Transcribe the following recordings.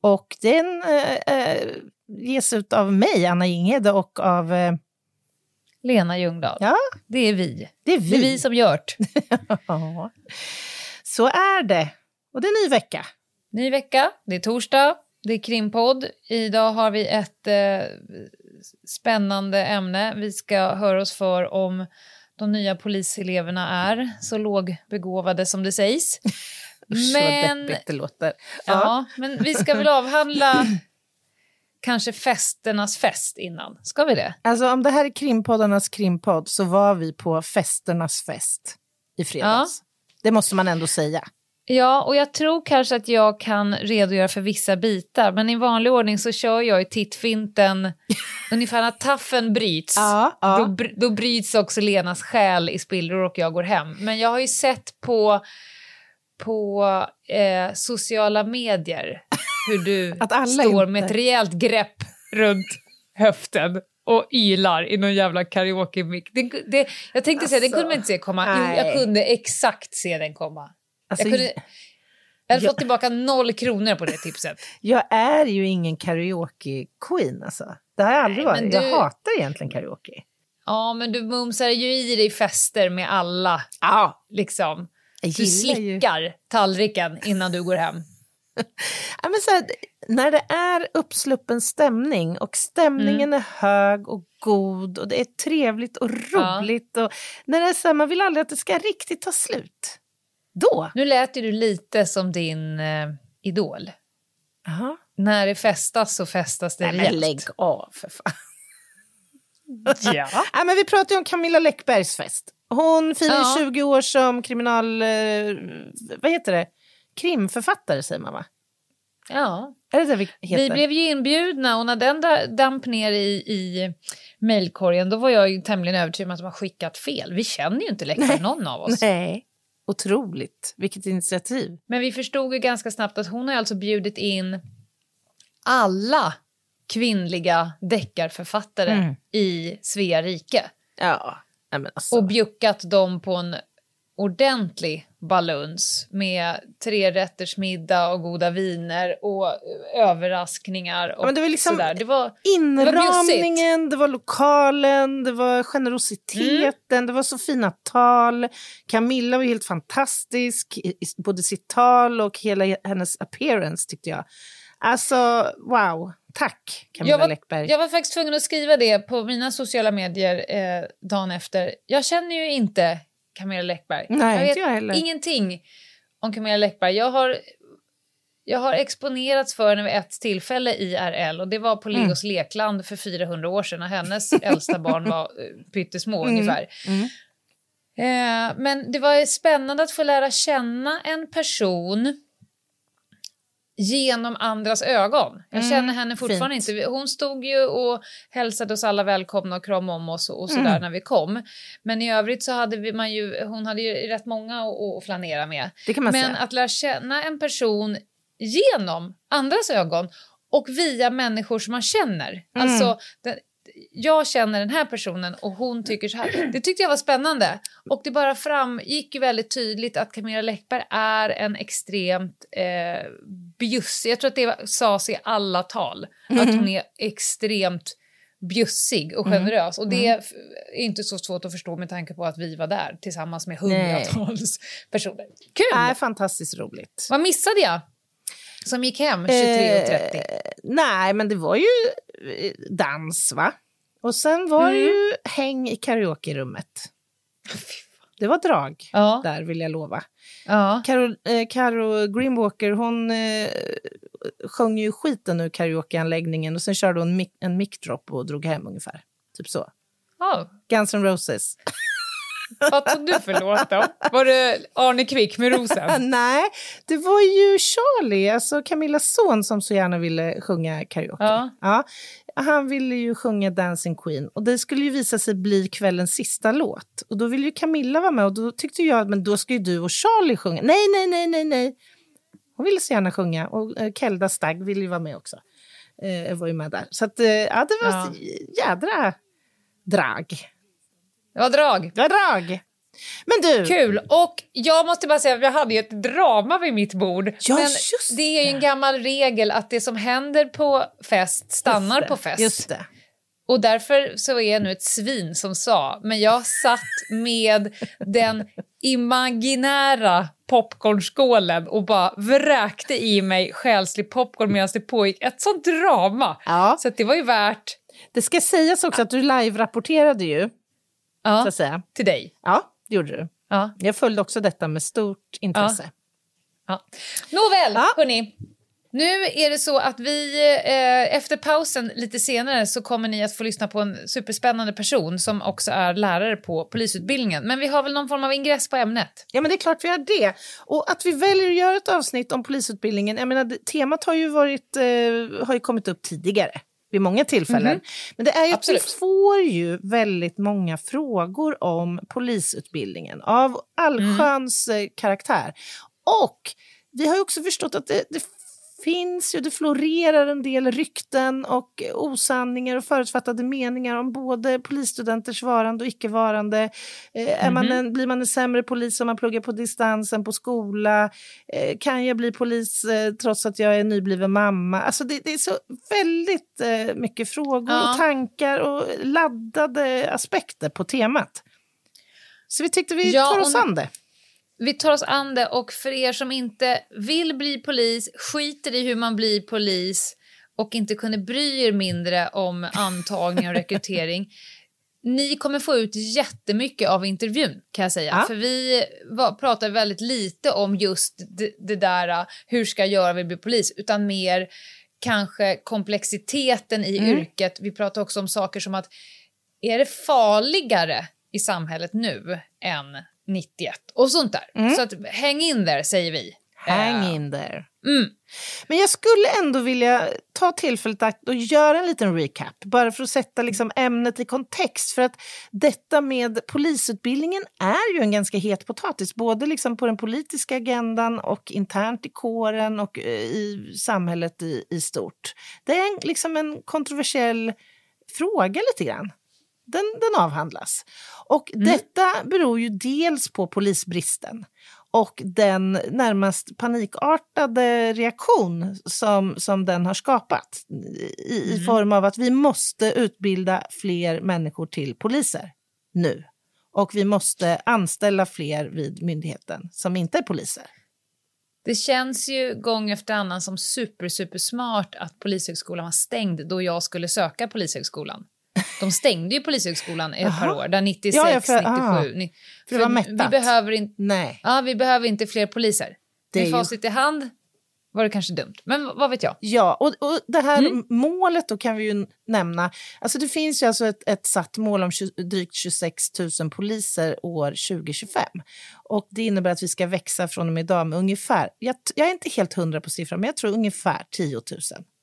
Och den eh, eh, ges ut av mig, Anna Jinghede, och av... Eh, Lena Ljungdahl. ja, Det är vi. det är vi. Det är vi som gjort. Ja. Så är det. Och det är ny vecka. Ny vecka, det är torsdag, det är krimpodd. Idag har vi ett eh, spännande ämne. Vi ska höra oss för om de nya poliseleverna är så lågbegåvade som det sägs. Usch, Men- vad deppigt det låter. Ja, men vi ska väl avhandla kanske festernas fest innan. Ska vi det? Alltså om det här är krimpoddarnas krimpodd så var vi på festernas fest i fredags. Det måste man ändå säga. Ja, och jag tror kanske att jag kan redogöra för vissa bitar, men i vanlig ordning så kör jag i tittfinten ungefär när taffen bryts. Ja, ja. Då, då bryts också Lenas själ i spillror och jag går hem. Men jag har ju sett på, på eh, sociala medier hur du står inte- med ett rejält grepp runt höften och ylar i någon jävla karaoke det, det, Jag tänkte säga, den kunde man inte se komma. Jo, jag nej. kunde exakt se den komma. Alltså, Jag, kunde, jag hade jag- fått tillbaka noll kronor på det tipset. Jag är ju ingen karaoke-queen alltså. Det har jag aldrig Nej, varit. men Jag du- hatar egentligen karaoke. Ja, men du mumsar ju i dig fester med alla. Ja, Liksom. Du ju... slickar tallriken innan du går hem. Ja, men så här, när det är uppsluppen stämning och stämningen är hög och god och det är trevligt och roligt och när det är så här, man vill aldrig att det ska riktigt ta slut. Då. Nu lät ju du lite som din eh, idol. Aha. När det festas så festas det Nej, men rejält. lägg av för fan. Ja. Nej, men vi pratar ju om Camilla Läckbergs fest. Hon firar Ja. 20 år som kriminal... Eh, vad heter det? Krimförfattare säger man va? ja. Är det det vi heter? Vi blev ju inbjudna och när den där damp ner i, i mejlkorgen då var jag ju tämligen övertygad om att de har skickat fel. Vi känner ju inte Läckberg någon av oss. Nej. Otroligt. Vilket initiativ. Men vi förstod ju ganska snabbt att hon har alltså bjudit in alla kvinnliga deckarförfattare Mm. i Svea rike Ja. Nej, men alltså. och bjuckat dem på en ordentlig baluns med trerättersmiddag och goda viner och överraskningar och Ja, men det var liksom- sådär. Det var, Inramningen, det var lokalen, det var generositeten, det var så fina tal. Camilla var helt fantastisk, både sitt tal och hela hennes appearance tyckte jag. Alltså, wow. Tack Camilla jag, var, Läckberg. jag var faktiskt tvungen att skriva det på mina sociala medier eh, dagen efter. Jag känner ju inte Camilla Läckberg. Nej, jag inte jag heller. ingenting om Camilla Läckberg. Jag har, jag har exponerats för henne vid ett tillfälle i RL och det var på Mm. Legos lekland för 400 år sedan när hennes äldsta barn var eh, pyttesmå ungefär. Mm. Eh, men det var spännande att få lära känna en person genom andras ögon. Jag Mm, känner henne fortfarande fint. inte. Hon stod ju och hälsade oss alla välkomna och kramade om oss och, och sådär Mm. när vi kom. Men i övrigt så hade vi, man ju, hon hade ju rätt många att, flanera med. Men säga. att lära känna en person genom andras ögon och via människor som man känner. Mm. Alltså, den, jag känner den här personen och hon tycker så här. Det tyckte jag var spännande. Och det bara framgick ju väldigt tydligt att Camilla Läckberg är en extremt eh, bjussig, jag tror att det sades i alla tal, Mm. att hon är extremt bjussig och generös. Och det är f- är inte så svårt att förstå med tanke på att vi var där tillsammans med hundratals personer. Kul! Nej, fantastiskt roligt. Vad missade jag? Som gick hem 23.30. Eh, nej, men det var ju eh, dans, va? Och sen var det Mm. ju häng i karaokerummet. Det var drag Ja. där, vill jag lova. ja. Karo, eh, Karo Greenwalker, hon eh, sjöng ju skiten ur karaokeanläggningen och sen körde hon mic- en mic drop och drog hem ungefär. Typ så. Ja. Guns N' Roses. Vad tog du för låt då? Var det Arne Kvick med rosen? Nej, det var ju Charlie, alltså Camillas son, som så gärna ville sjunga karaoke. Ja. Ja, han ville ju sjunga Dancing Queen och det skulle ju visa sig bli kvällens sista låt. Och då ville ju Camilla vara med och då tyckte jag, men då ska ju du och Charlie sjunga. Nej, nej, nej, nej, nej. Hon ville så gärna sjunga och eh, Kelda Stagg ville ju vara med också. Eh, var ju med där. Så att, eh, ja, det var Ja. jädra drag. Det var drag. Det var drag. Men du, Kul! Och jag måste bara säga att jag hade ju ett drama vid mitt bord. Ja, men just det är ju en gammal regel att det som händer på fest stannar det, på fest. Just det. Och därför så är jag nu ett svin som sa, men jag satt med den imaginära popcornskålen och bara vräkte i mig själslig popcorn medan det pågick ett sånt drama. Ja. Så det var ju värt Det ska sägas också att du live-rapporterade ju, så ja, att säga. till dig. Ja, det gjorde du. Ja, Jag följde också detta med stort intresse. ja. Nåväl, Ja. hörni. Nu är det så att vi eh, efter pausen lite senare så kommer ni att få lyssna på en superspännande person som också är lärare på polisutbildningen. Men vi har väl någon form av ingress på ämnet? Ja, men det är klart vi har det. Och att vi väljer att göra ett avsnitt om polisutbildningen, jag menar, temat har ju, varit, eh, har ju kommit upp tidigare vid många tillfällen. Mhm. Men det är ju Absolut. att vi får ju väldigt många frågor om polisutbildningen av allsköns eh, karaktär. Och vi har ju också förstått att det, det finns ju, det florerar en del rykten och osanningar och förutfattade meningar om både polisstudenters varande och icke-varande. Eh, man Mhm. en, blir man en sämre polis om man pluggar på distans än på skola? Eh, kan jag bli polis eh, trots att jag är nybliven mamma? Alltså det, det är så väldigt eh, mycket frågor Ja. och tankar och laddade aspekter på temat. Så vi tyckte vi Ja, tar oss an det. Vi tar oss an det och för er som inte vill bli polis, skiter i hur man blir polis och inte kunde bry er mindre om antagning och rekrytering. Ni kommer få ut jättemycket av intervjun kan jag säga. Ja. För vi var, pratar väldigt lite om just det, det där, uh, hur ska jag göra att bli polis, utan mer kanske komplexiteten i Mm. yrket. Vi pratar också om saker som att är det farligare i samhället nu än 91 och sånt där. Mm. Så att, häng in där säger vi. Hang Eh, in there. Mm. Men jag skulle ändå vilja ta tillfället att och göra en liten recap, bara för att sätta liksom ämnet i kontext. För att detta med polisutbildningen är ju en ganska het potatis, både liksom på den politiska agendan och internt i kåren och eh, i samhället i, i stort. Det är en, liksom en kontroversiell fråga lite grann. Den, den avhandlas. Och detta beror ju dels på polisbristen och den närmast panikartade reaktion som, som den har skapat i, i form av att vi måste utbilda fler människor till poliser nu. Och vi måste anställa fler vid myndigheten som inte är poliser. Det känns ju gång efter annan som super, super smart att Polishögskolan var stängd då jag skulle söka Polishögskolan. De stängde ju Polishögskolan i ett par år, där 96, Ja, för- ah. 97. Ni, För det var vi, mättat. behöver in, Nej. ja, vi behöver inte fler poliser. Det Med ju- facit i hand var det kanske dumt, men vad vet jag? Ja, och, och det här Mm. målet då kan vi ju nämna. Alltså det finns ju alltså ett, ett satt mål om 20, drygt 26 000 poliser år 2025. Och det innebär att vi ska växa från och med idag med ungefär, jag, jag är inte helt hundra på siffran, men jag tror ungefär 10 000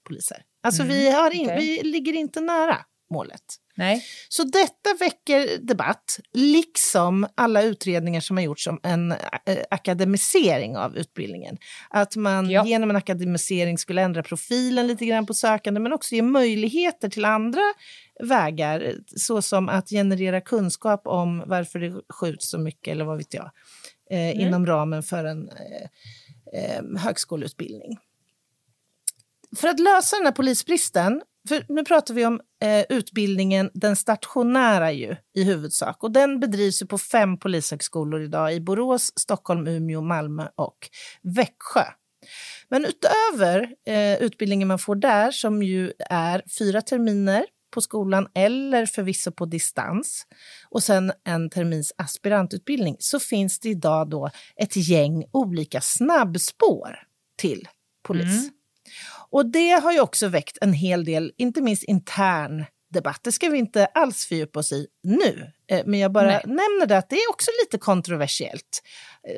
poliser. Alltså vi, har in, okej. vi ligger inte nära målet. Nej. Så detta väcker debatt, liksom alla utredningar som har gjorts om en eh, akademisering av utbildningen. Att man Ja. genom en akademisering skulle ändra profilen lite grann på sökande, men också ge möjligheter till andra vägar, såsom att generera kunskap om varför det skjuts så mycket, eller vad vet jag, eh, inom ramen för en eh, eh, högskoleutbildning. För att lösa den här polisbristen, för nu pratar vi om eh, utbildningen, den stationära ju i huvudsak. Och den bedrivs ju på fem polishögskolor idag i Borås, Stockholm, Umeå, Malmö och Växjö. Men utöver eh, utbildningen man får där, som ju är fyra terminer på skolan eller förvisso på distans och sen en termins aspirantutbildning så finns det idag då ett gäng olika snabbspår till polis. Mm. Och det har ju också väckt en hel del, inte minst intern debatt. Det ska vi inte alls fördjupa oss i nu. Eh, men jag bara Nej. nämner det att det är också lite kontroversiellt.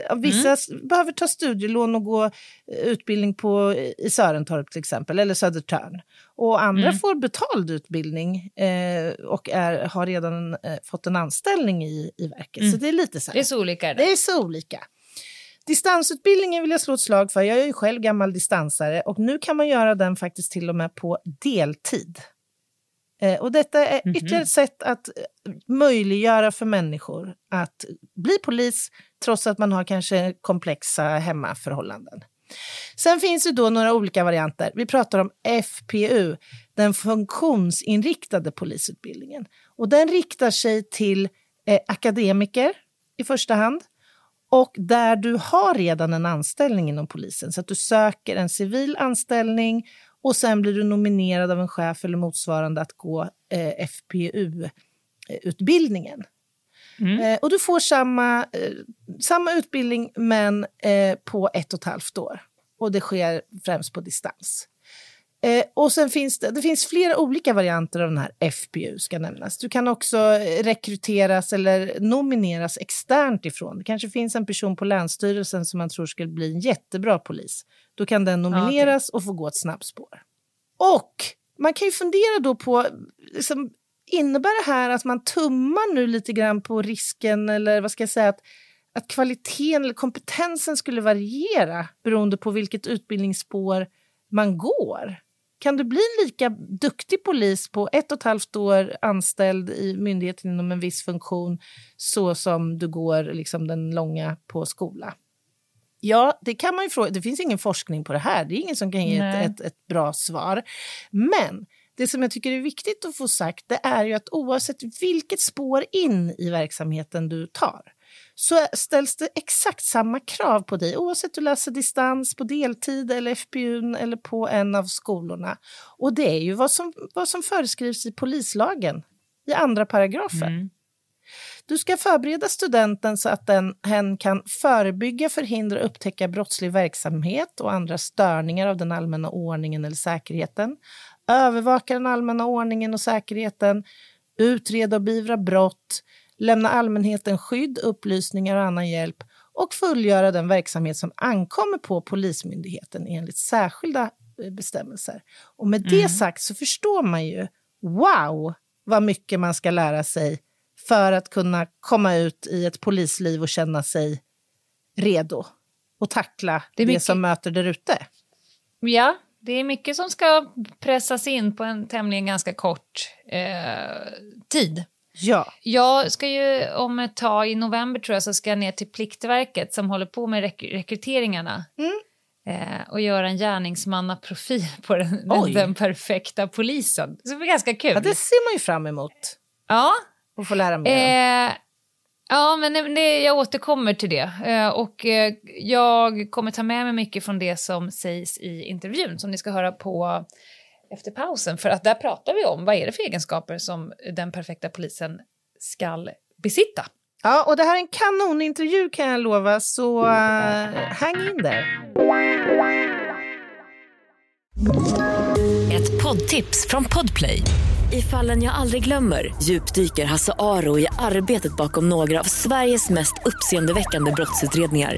Eh, Vissa s- behöver ta studielån och gå eh, utbildning på, i Sörentorp till exempel, eller Södertörn. Och andra Mm. får betald utbildning eh, och är, har redan eh, fått en anställning i, i verket. Mm. Så det är lite så här. Det är så olika. Det är så olika. Distansutbildningen vill jag slå ett slag för. Jag är ju själv gammal distansare och nu kan man göra den faktiskt till och med på deltid. Eh, och detta är Mhm. ytterligare ett sätt att eh, möjliggöra för människor att bli polis trots att man har kanske komplexa hemmaförhållanden. Sen finns det då några olika varianter. Vi pratar om FPU, den funktionsinriktade polisutbildningen. Och den riktar sig till eh, akademiker i första hand och där du har redan en anställning inom polisen så att du söker en civil anställning och sen blir du nominerad av en chef eller motsvarande att gå eh, FPU-utbildningen. Mm. Eh, och du får samma, eh, samma utbildning men eh, på ett och ett halvt år. Och det sker främst på distans. Eh, och sen finns det, det finns flera olika varianter av den här FPU ska nämnas. Du kan också eh, rekryteras eller nomineras externt ifrån. Det kanske finns en person på Länsstyrelsen som man tror skulle bli en jättebra polis. Då kan den nomineras och få gå ett snabbspår. Och man kan ju fundera då på, liksom, innebär det här att man tummar nu lite grann på risken eller vad ska jag säga, att, att kvaliteten eller kompetensen skulle variera beroende på vilket utbildningsspår man går? Kan du bli lika duktig polis på ett och ett halvt år anställd i myndigheten inom en viss funktion så som du går liksom den långa på skola? Ja, det kan man ju fråga. Det finns ingen forskning på det här. Det är ingen som kan ge ett, ett, ett bra svar. Men det som jag tycker är viktigt att få sagt det är ju att oavsett vilket spår in i verksamheten du tar så ställs det exakt samma krav på dig oavsett du läser distans på deltid eller FPU eller på en av skolorna. Och det är ju vad som, vad som föreskrivs i polislagen i andra paragrafen. Mm. Du ska förbereda studenten så att den, hen kan förebygga, förhindra och upptäcka brottslig verksamhet och andra störningar av den allmänna ordningen eller säkerheten, övervaka den allmänna ordningen och säkerheten, utreda och beivra brott, lämna allmänheten skydd, upplysningar och annan hjälp och fullgöra den verksamhet som ankommer på Polismyndigheten enligt särskilda eh, bestämmelser. Och med det sagt så förstår man ju, wow, vad mycket man ska lära sig för att kunna komma ut i ett polisliv och känna sig redo och tackla Det det, som möter där ute. Ja, det är mycket som ska pressas in på en tämligen ganska kort eh, tid. Ja, Jag ska ju om ett tag, i november tror jag, så ska jag ner till Pliktverket som håller på med rek rekryteringarna. Mm. Eh, och göra en gärningsmannaprofil på den, den, den perfekta polisen. Så det blir ganska kul. ja, det ser man ju fram emot Ja, att få lära mer. Eh, ja, men det- det, jag återkommer till det. Eh, och eh, jag kommer ta med mig mycket från det som sägs i intervjun som ni ska höra på efter pausen. För att där pratar vi om vad är det för egenskaper som den perfekta polisen ska besitta. Ja, och det här är en kanonintervju kan jag lova, så uh, hang in där. Ett poddtips från Podplay. I fallen jag aldrig glömmer djupdyker Hasse Aro i arbetet bakom några av Sveriges mest uppseendeväckande brottsutredningar.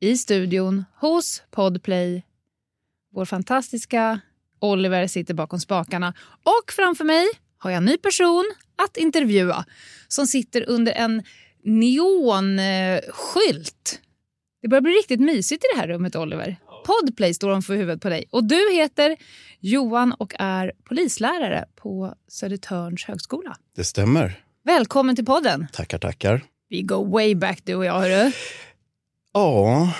i studion hos Podplay. Vår fantastiska Oliver sitter bakom spakarna. Och framför mig har jag en ny person att intervjua som sitter under en neonskylt. Det börjar bli riktigt mysigt i det här rummet, Oliver. Podplay står för huvudet på dig. Och du heter Johan och är polislärare på Södertörns högskola. Det stämmer. Välkommen till podden. Tackar, tackar. Vi går way back du och jag, hörru. Ja,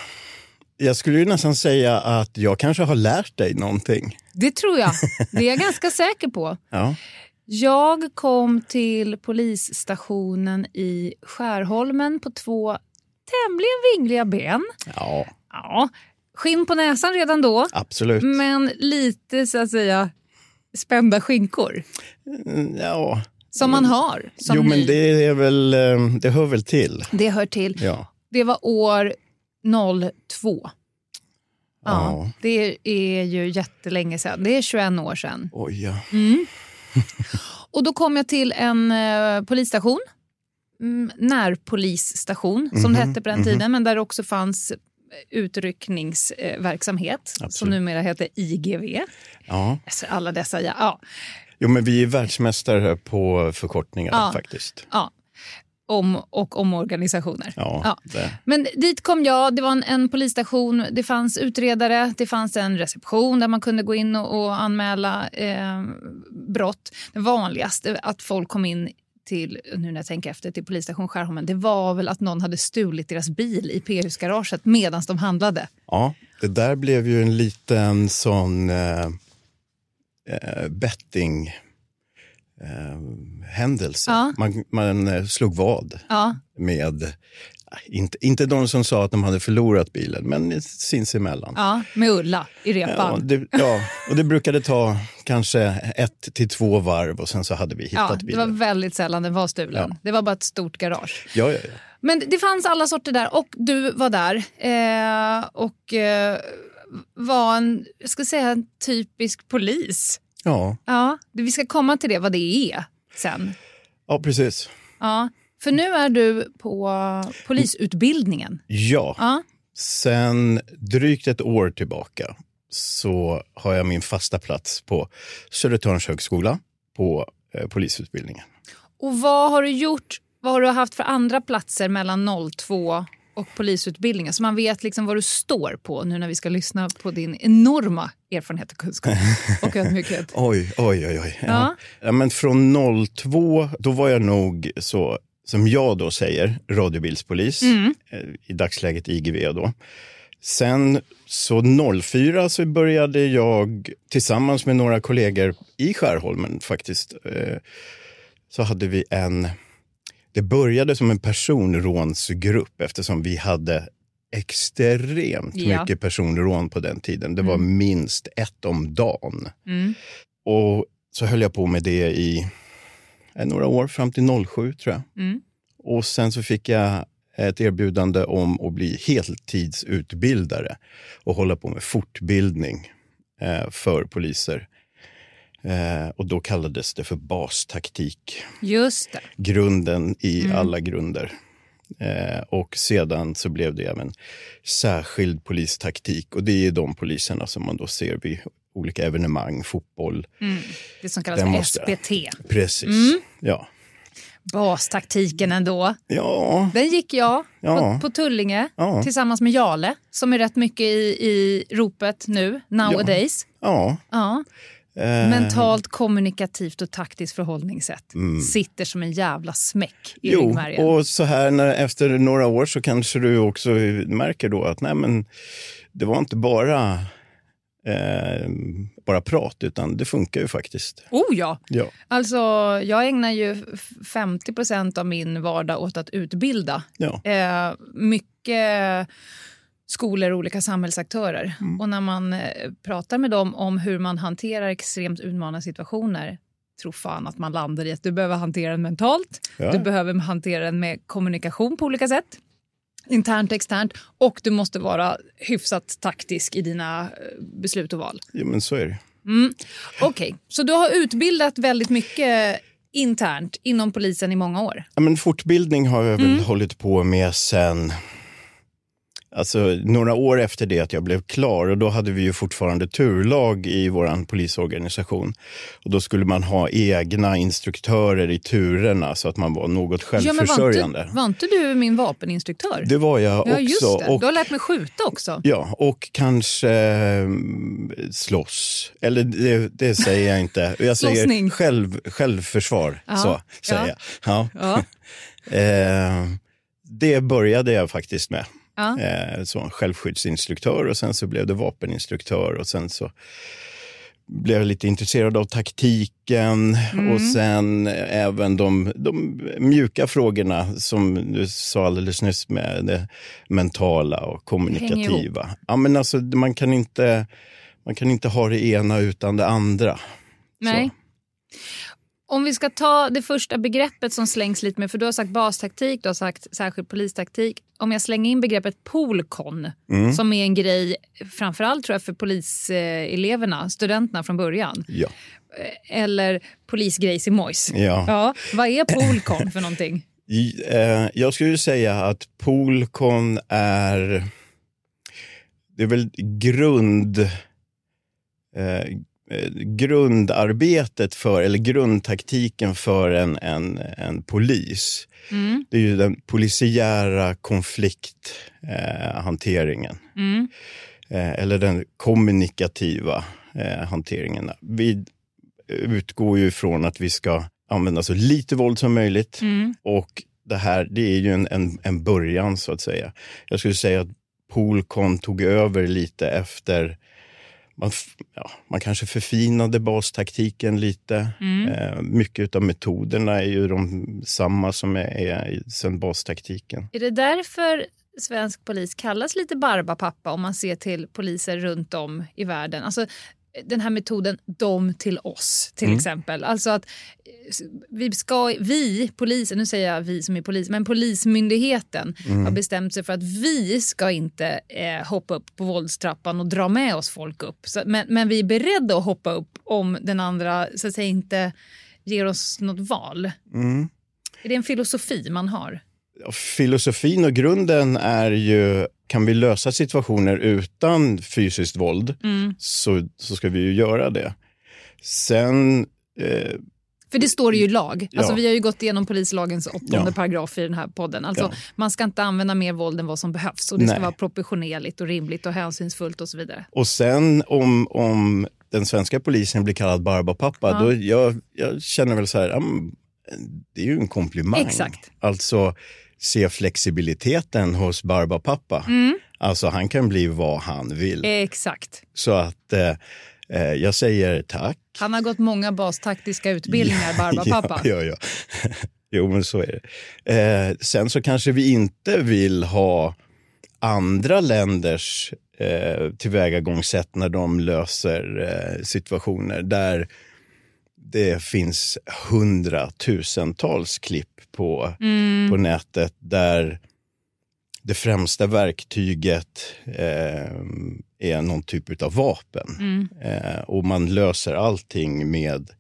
jag skulle ju nästan säga att jag kanske har lärt dig någonting. Det tror jag. Det är jag ganska säker på. Ja, Jag kom till polisstationen i Skärholmen på två tämligen vingliga ben. Ja, Ja, skinn på näsan redan då, absolut. men lite så att säga spända skinkor. Mm, Ja. Som man har som Jo, men ny. det är väl, eh, det hör väl till. det hör till. Ja. Det var år 02. Ja, Ja. Det är ju jättelänge sedan. Det är 21 år sedan. Oj, ja. Och då kom jag till en eh, polisstation. Mm, närpolisstation, som Mhm, det hette på den tiden, men där det också fanns utryckningsverksamhet som Absolut. numera heter IGV. ja. Alltså, alla dessa, ja. ja, Jo, men vi är världsmästare på förkortningar Ja. faktiskt. ja. Om och omorganisationer. Ja, Ja. Men dit kom jag, det var en, en polisstation, det fanns utredare, det fanns en reception där man kunde gå in och, och anmäla eh, brott. Det vanligaste att folk kom in till, nu när jag tänker efter, till polisstation Skärholmen, det var väl att någon hade stulit deras bil i P-husgaraget medan de handlade. ja, det där blev ju en liten sån eh, eh, betting eh, händelse. Ja. Man, man eh, slog vad Ja, med, inte, inte de som sa att de hade förlorat bilen, men sinsemellan. ja med Ulla i Ja, repan. det, ja, och det brukade ta kanske ett till två varv och sen så hade vi hittat Ja, det var bilen. väldigt sällan den var stulen. Ja. Det var bara ett stort garage. Ja, ja, ja. Men det fanns alla sorter där och du var där. Eh, och eh, var en, jag ska säga en typisk polis. Ja, Ja, vi ska komma till det, vad det är sen. ja precis. Ja, för nu är du på polisutbildningen. Ja, Ja, sen drygt ett år tillbaka så har jag min fasta plats på Södertörns högskola på eh, polisutbildningen. och vad har du gjort? Vad har du haft för andra platser mellan 02 och polisutbildningen? Så man vet liksom vad du står på nu när vi ska lyssna på din enorma erfarenhet och kunskap och ödmjukhet. Oj, oj, oj. oj. Ja. Ja, men från 02, då var jag nog så, som jag då säger, radiobilspolis. Mm. Eh, I dagsläget IGV då. Sen så 04 så började jag tillsammans med några kollegor i Skärholmen faktiskt. Eh, så hade vi en, det började som en personrånsgrupp eftersom vi hade extremt Ja. mycket personrån på den tiden. Det var minst ett om dagen. Mm. Och så höll jag på med det i eh, några år, fram till 07 tror jag. Mm. Och sen så fick jag ett erbjudande om att bli heltidsutbildare och hålla på med fortbildning eh, för poliser. Eh, och då kallades det för bastaktik. Just det. Grunden i alla grunder. Eh, och sedan så blev det även särskild polistaktik. Och det är de poliserna som man då ser vid olika evenemang, fotboll. Det som kallas Den för måste. SPT. Precis. Ja. Bastaktiken ändå. Ja, Den gick jag Ja. på, på Tullinge Ja. tillsammans med Jale som är rätt mycket i, i ropet nu, nowadays. ja. Ja. Eh, Mentalt, kommunikativt och taktiskt förhållningssätt. Sitter som en jävla smäck i Jo, ryggmärgen. och så här när, efter några år så kanske du också märker då att nej men, det var inte bara, eh, bara prat, utan det funkar ju faktiskt. Oh ja! Ja. Alltså, jag ägnar ju f- 50% av min vardag åt att utbilda. Ja. Eh, mycket skolor och olika samhällsaktörer. Mm. Och när man eh, pratar med dem om hur man hanterar extremt utmanande situationer tror fan att man landar i att du behöver hantera den mentalt, Ja. du behöver hantera den med kommunikation på olika sätt, internt och externt, och du måste vara hyfsat taktisk i dina eh, beslut och val. ja, men så är det. Okej, så du har utbildat väldigt mycket internt inom polisen i många år? Ja, men fortbildning har jag Mm. väl hållit på med sen Alltså några år efter det att jag blev klar och då hade vi ju fortfarande turlag i vår polisorganisation. Och då skulle man ha egna instruktörer i turerna så att man var något Ja, men var, självförsörjande. inte, var inte du min vapeninstruktör? Det var jag ja, just också. det. Och, Du har lärt mig skjuta också. ja, och kanske mm, slåss. Eller det, det säger jag inte. Jag säger själv, självförsvar. Ja, Så säger ja. jag. Ja. Ja. Eh, det började jag faktiskt med. Ja. Eh, så självskyddsinstruktör och sen så blev det vapeninstruktör och sen så blev jag lite intresserad av taktiken Mm. och sen även de, de mjuka frågorna som du sa alldeles nyss med det mentala och kommunikativa. Ja, men alltså, man, kan inte, man kan inte ha det ena utan det andra. Nej. Om vi ska ta det första begreppet som slängs lite med, för du har sagt bastaktik, du har sagt särskild polistaktik. Om jag slänger in begreppet polkon, Mm. som är en grej framförallt tror jag för poliseleverna, studenterna från början. Ja. Eller polisgrejs i Mojs. Ja. Ja, vad är polkon för någonting? Eh, jag skulle säga att Polcon är... Det är väl grund... Eh, grundarbetet för, eller grundtaktiken för en, en, en polis. Mm. Det är ju den polisiära konflikthanteringen. Eh. Mm. eh, eller den kommunikativa eh, hanteringen. Vi utgår ju från att vi ska använda så lite våld som möjligt. Mm. Och det här, det är ju en, en, en början så att säga. Jag skulle säga att Polcon tog över lite efter man, ja, man kanske förfinade bastaktiken lite. Mm. Eh, mycket av metoderna är ju de samma som är, är sen bastaktiken. Är det därför svensk polis kallas lite barbapappa om man ser till poliser runt om i världen? Alltså, den här metoden dom till oss till Mm. exempel. Alltså att vi ska, vi, polisen, nu säger jag vi som är polis, men polismyndigheten Mm. har bestämt sig för att vi ska inte eh, hoppa upp på våldstrappan och dra med oss folk upp. Så, men, men vi är beredda att hoppa upp om den andra så att säga inte ger oss något val. Mm. Är det en filosofi man har? Filosofin och grunden är ju, kan vi lösa situationer utan fysiskt våld Mm. så, så ska vi ju göra det. Sen, eh, För det står det ju i lag. Alltså, Ja. Vi har ju gått igenom polislagens åttonde Ja. paragraf i den här podden. Alltså, Ja. Man ska inte använda mer våld än vad som behövs. Och Det ska Nej. vara proportionerligt och rimligt och hänsynsfullt och så vidare. och sen om, om den svenska polisen blir kallad barbapappa, Ja. då jag, jag känner väl så här, men, det är ju en komplimang. Exakt. Alltså, se flexibiliteten hos barbapappa. Mm. Alltså han kan bli vad han vill. Exakt. Så att eh, eh, jag säger tack. Han har gått många bastaktiska utbildningar, Barbapappa. Ja, ja, ja. jo, men så är det. Eh, sen så kanske vi inte vill ha andra länders eh, tillvägagångssätt när de löser eh, situationer där det finns hundratusentals klipp på, Mm. på nätet där det främsta verktyget eh, är någon typ av vapen. Mm. Eh, och man löser allting med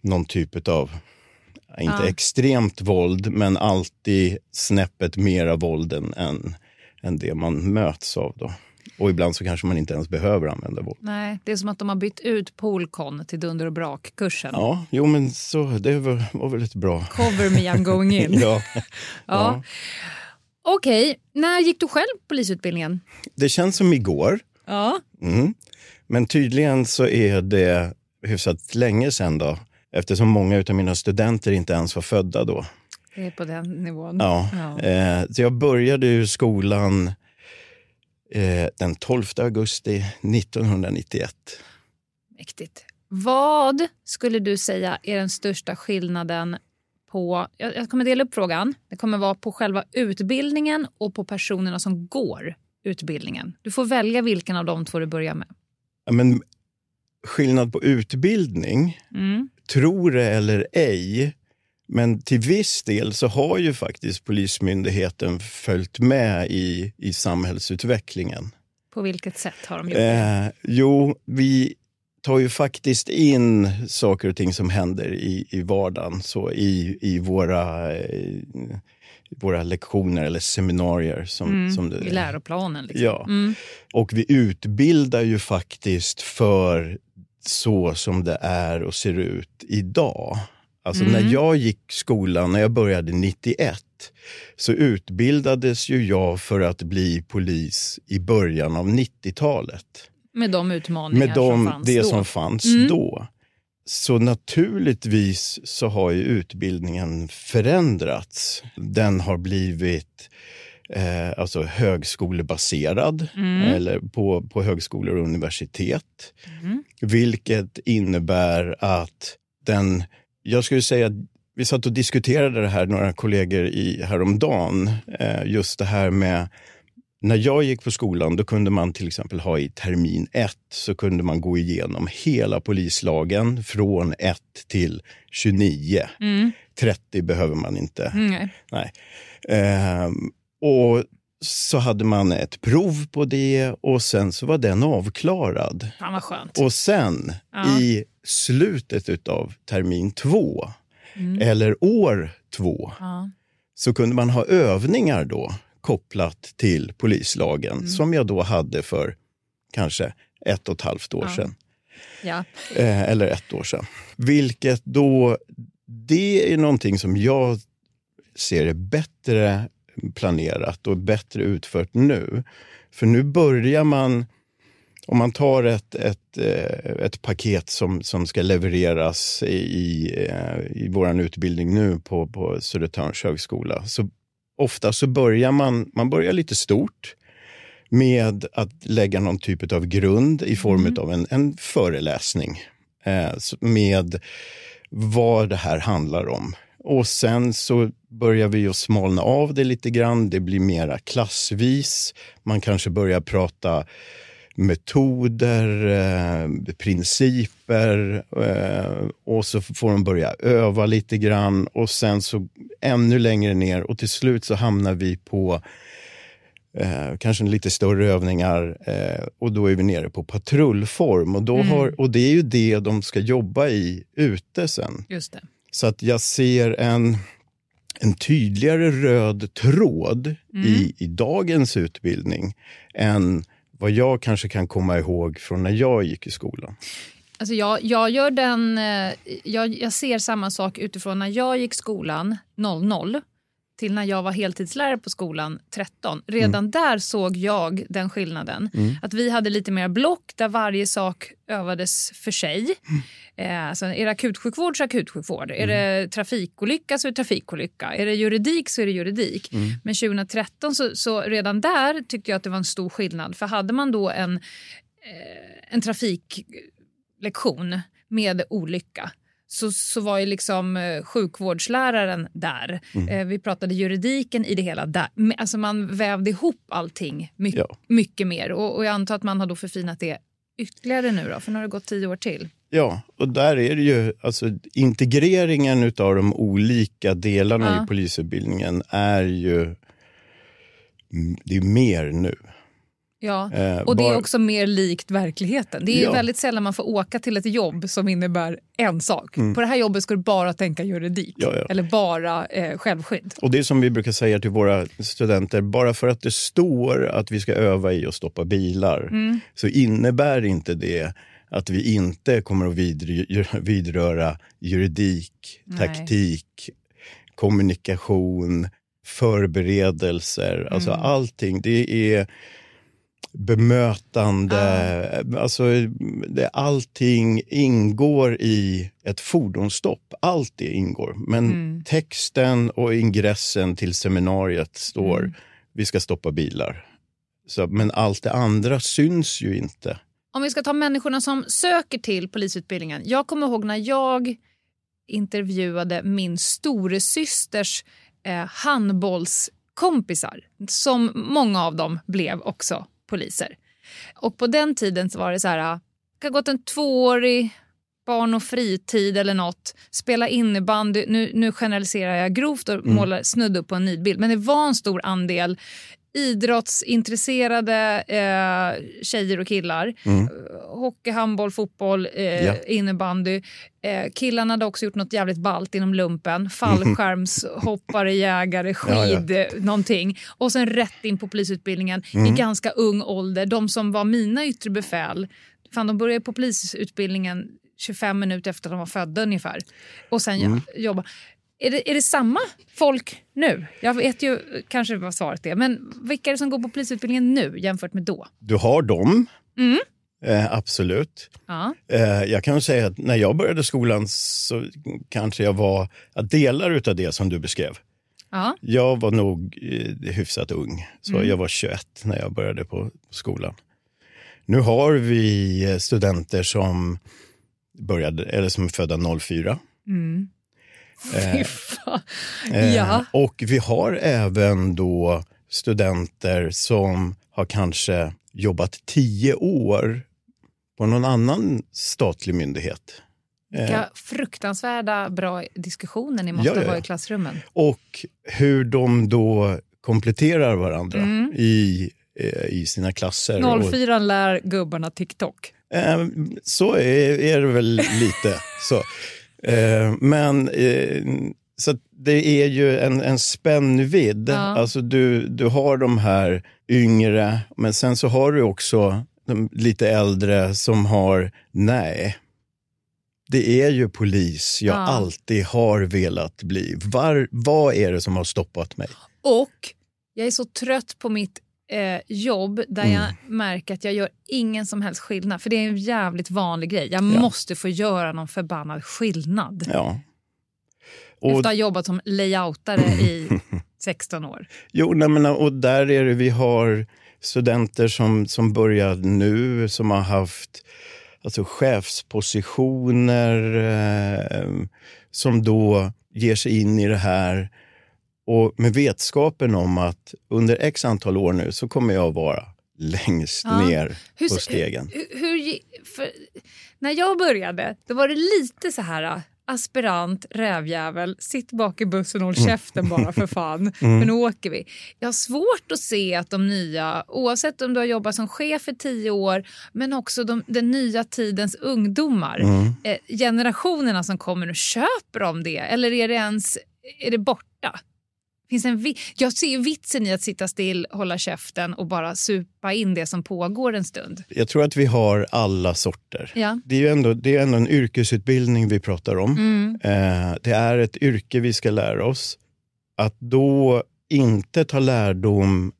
någon typ av, inte Ja. extremt våld, men alltid snäppet mera våld än, än, än det man möts av. Då. Och ibland så kanske man inte ens behöver använda våld. Nej, det är som att de har bytt ut Polkon till Dunder och brak-kursen. Ja, jo men så, det var, var väl ett bra... Cover me, I'm going in. ja. Ja. Okej, när gick du själv polisutbildningen? Det känns som igår. Ja. Mm. Men tydligen så är det hyfsat länge sedan då. Eftersom många av mina studenter inte ens var födda då. Det är på den nivån. Ja. Ja. Eh, så jag började ju skolan eh, den 12 augusti 1991. Mäktigt. Vad skulle du säga är den största skillnaden på... Jag, jag kommer dela upp frågan. Det kommer vara på själva utbildningen och på personerna som går utbildningen. Du får välja vilken av de två du börjar med. Ja, Men skillnad på utbildning, Mm. tro det eller ej, men till viss del så har ju faktiskt Polismyndigheten följt med i, i samhällsutvecklingen. På vilket sätt har de gjort det? Eh, jo, vi tar ju faktiskt in saker och ting som händer i, i vardagen, så i, i våra, eh, våra lektioner eller seminarier. Som, Mm. som det, I läroplanen. Liksom. Ja. Mm. Och vi utbildar ju faktiskt för så som det är och ser ut idag. Alltså Mm. när jag gick skolan, när jag började 91, så utbildades ju jag för att bli polis i början av 90-talet. Med de utmaningar Med de, som fanns det då. som fanns Mm. då. Så naturligtvis så har ju utbildningen förändrats. Den har blivit eh, alltså högskolebaserad, eller på, på högskolor och universitet. Vilket innebär att den, jag skulle säga att vi satt och diskuterade det här, några kollegor i häromdagen, eh, just det här med när jag gick på skolan då kunde man till exempel ha i termin 1 så kunde man gå igenom hela polislagen från 1 till 29. 30 behöver man inte. Mm. Nej. Ehm, och så hade man ett prov på det och sen så var den avklarad. Fan vad skönt. Och sen Ja. i slutet av termin 2 eller år 2 Ja. så kunde man ha övningar då kopplat till polislagen Mm. som jag då hade för kanske ett och ett halvt år Ja. sedan. Ja. Eh, eller ett år sedan. Vilket då, det är någonting som jag ser är bättre planerat och bättre utfört nu. För nu börjar man, om man tar ett, ett, eh, ett paket som, som ska levereras i, i, eh, vår utbildning nu på, på Södertörns högskola, så ofta så börjar man, man börjar lite stort med att lägga någon typ av grund i form av en, en föreläsning eh, med vad det här handlar om. Och sen så börjar vi att smalna av det lite grann. Det blir mera klassvis. Man kanske börjar prata metoder, eh, principer eh, och så får de börja öva lite grann och sen så ännu längre ner och till slut så hamnar vi på eh, kanske lite större övningar eh, och då är vi nere på patrullform och, då har, och det är ju det de ska jobba i ute sen. Just det. Så att jag ser en, en tydligare röd tråd i, i dagens utbildning än vad jag kanske kan komma ihåg från när jag gick i skolan. Alltså jag, jag, gör den, eh, jag, jag ser samma sak utifrån när jag gick skolan 00 till när jag var heltidslärare på skolan 13. Redan där såg jag den skillnaden. Att vi hade lite mer block där varje sak övades för sig. Eh, alltså är det akutsjukvård så akutsjukvård. Är det trafikolycka så är det trafikolycka. Är det juridik så är det juridik. Men 2013 så, så redan där tyckte jag att det var en stor skillnad. För hade man då en, eh, en trafiklektion med olycka så, så var ju liksom eh, sjukvårdsläraren där. Eh, vi pratade juridiken i det hela. Där. Alltså man vävde ihop allting mycket, Ja. mycket mer. Och, och jag antar att man har då förfinat det ytterligare nu då, för nu har det gått tio år till. Ja, och där är det ju alltså integreringen av de olika delarna Ja. i polisutbildningen är ju mm, det är mer nu. Ja. Eh, Och det är också mer likt verkligheten. Det är Ja. väldigt sällan man får åka till ett jobb som innebär en sak. På det här jobbet ska du bara tänka juridik Mm. Ja, ja. eller bara eh, självskydd. Och det är som vi brukar säga till våra studenter, bara för att det står att vi ska öva i att stoppa bilar så innebär inte det att vi inte kommer att vidr- vidröra juridik, Nej. taktik, kommunikation, förberedelser, alltså allting. Det är bemötande, alltså det, allting ingår i ett fordonsstopp. Allt det ingår. Men texten och ingressen till seminariet står vi ska stoppa bilar. Så, men allt det andra syns ju inte. Om vi ska ta människorna som söker till polisutbildningen. Jag kommer ihåg när jag intervjuade min storasysters eh, handbollskompisar som många av dem blev också poliser. Och på den tiden så var det så här, det har gått en tvåårig barn och fritid eller något, spela innebandy, nu, nu generaliserar jag grovt och målar snudd upp på en nidbild, men det var en stor andel idrottsintresserade eh, tjejer och killar. Mm. Hockey, handboll, fotboll, eh, Ja. innebandy. Eh, killarna hade också gjort något jävligt ballt inom lumpen. Fallskärmshoppare, jägare, Ja, ja. skid, eh, någonting. Och sen rätt in på polisutbildningen Mm. i ganska ung ålder. De som var mina yttre befäl, fan, de började på polisutbildningen 25 minuter efter att de var födda ungefär. Och sen Mm. jo- jobba. Är det, är det samma folk nu? Jag vet ju kanske vad svaret är, men vilka är det som går på polisutbildningen nu jämfört med då? Du har dem, Mm. eh, absolut. Ja. Eh, jag kan säga att när jag började skolan så kanske jag var delar av det som du beskrev. Ja. Jag var nog eh, hyfsat ung, så Mm. jag var 21 när jag började på skolan. Nu har vi eh, studenter som började, eller som är födda 04. Mm. Fy fan. Eh, Ja. Och vi har även då studenter som har kanske jobbat tio år på någon annan statlig myndighet. Eh, Vilka fruktansvärda bra diskussioner ni måste Ja, ja, ha i klassrummen. och hur de då kompletterar varandra Mm. i, eh, i sina klasser. Och, 04 lär gubbarna TikTok. eh, så är, är det väl lite. så. Eh, men eh, så det är ju en, en spännvidd. Ja. Alltså du, du har de här yngre, men sen så har du också de lite äldre som har nej. Det är ju polis jag Ja. alltid har velat bli. Var, vad är det som har stoppat mig? Och jag är så trött på mitt eh, jobb där Mm. jag märker att jag gör ingen som helst skillnad. För det är en jävligt vanlig grej. Jag måste få göra någon förbannad skillnad. Ja. Efter Och, att ha jobbat som layoutare i 16 år. jo, nej, men, och där är det, vi har studenter som, som börjar nu, som har haft alltså, chefspositioner, eh, som då ger sig in i det här. Och med vetskapen om att under x antal år nu så kommer jag vara längst Ja. ner Hur- på stegen. Hur, hur, när jag började då var det lite så här äh, aspirant, rävjävel, sitt bak i bussen och håll Mm. käften bara för fan, för nu åker vi. Jag har svårt att se att de nya, oavsett om du har jobbat som chef i tio år, men också de, den nya tidens ungdomar, Mm. eh, generationerna som kommer nu, köper de det? Eller är det ens är det borta? Finns en vi- jag ser vitsen i att sitta still, hålla käften och bara supa in det som pågår en stund. Jag tror att vi har alla sorter. Ja. Det är ju ändå, det är ändå en yrkesutbildning vi pratar om. Mm. Eh, det är ett yrke vi ska lära oss. Att då inte ta lärdom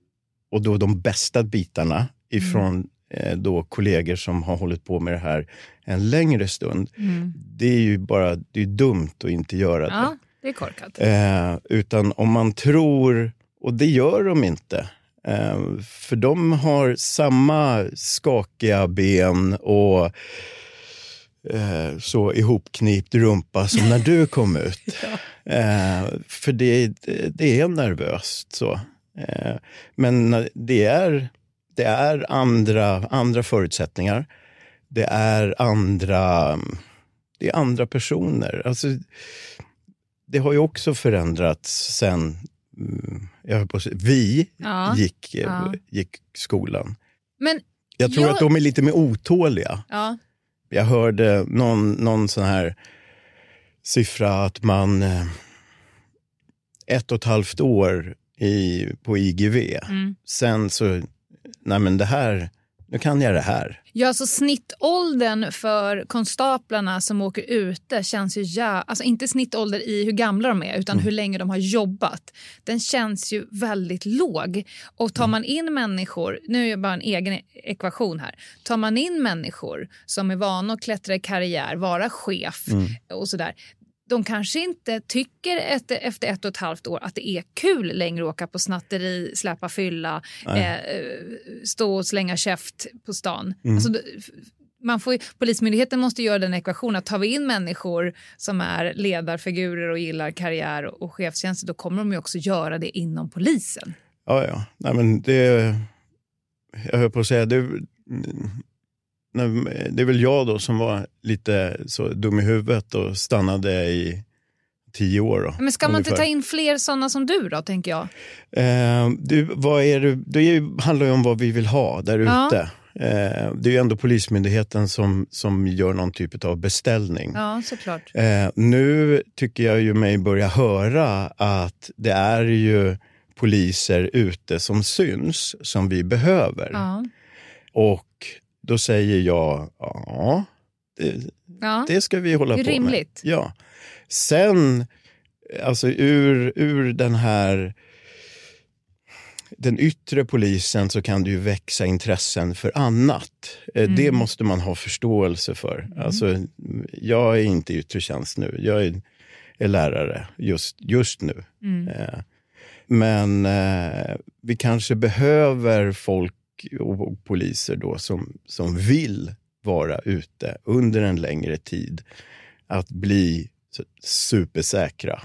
och då de bästa bitarna ifrån eh, då kollegor som har hållit på med det här en längre stund. Mm. Det är ju bara det är dumt att inte göra. Ja, det är korkat. Eh, utan om man tror, och det gör de inte. Eh, för de har samma skakiga ben och eh, så ihopknipt rumpa som när du kom ut. eh, för det, det är nervöst. så. Eh, men det är, det är andra, andra förutsättningar. Det är andra, det är andra personer. Alltså, det har ju också förändrats sen mm, jag på vi Ja. gick, eh, Ja. gick skolan. Men Jag tror Jag- att de är lite mer otåliga. ja, Jag hörde någon, någon sån här siffra att man eh, ett och ett halvt år i, på IGV, mm. sen så, nej men det här, nu kan jag det här. ja, så snittåldern för konstaplarna som åker ute känns ju ja, alltså inte snittålder i hur gamla de är utan hur länge de har jobbat. Den känns ju väldigt låg. Och tar man in människor, nu är det bara en egen ekvation här, tar man in människor som är vana att klättra i karriär, vara chef och sådär de kanske inte tycker ett, efter ett och ett halvt år att det är kul längre att åka på snatteri, släpa fylla, eh, eh, stå och slänga käft på stan. Alltså, det- man får, Polismyndigheten måste göra den ekvationen att tar vi in människor som är ledarfigurer och gillar karriär och, och chefstjänster då kommer de ju också göra det inom polisen. Ja, ja. Nej, men det... Jag höll på att säga, det, det är väl jag då som var lite så dum i huvudet och stannade i tio år. Då, Men ska man inte ungefär. ta in fler såna som du då, tänker jag? Eh, du, vad är det, det handlar ju om vad vi vill ha där Ja. ute. Eh, det är ju ändå Polismyndigheten som, som gör någon typ av beställning. Ja, såklart. Eh, nu tycker jag ju mig börja höra att det är ju poliser ute som syns, som vi behöver. Ja. Och då säger jag, ja, det, Ja. det ska vi hålla Det på rimligt. med. Ja. Sen, alltså ur, ur den här den yttre polisen så kan det ju växa intressen för annat. Eh, Det Mm. måste man ha förståelse för. Alltså, jag är inte i yttre tjänst nu. Jag är, är lärare just, just nu. Mm. Eh, Men eh, vi kanske behöver folk och, och poliser då som, som vill vara ute under en längre tid. Att bli supersäkra.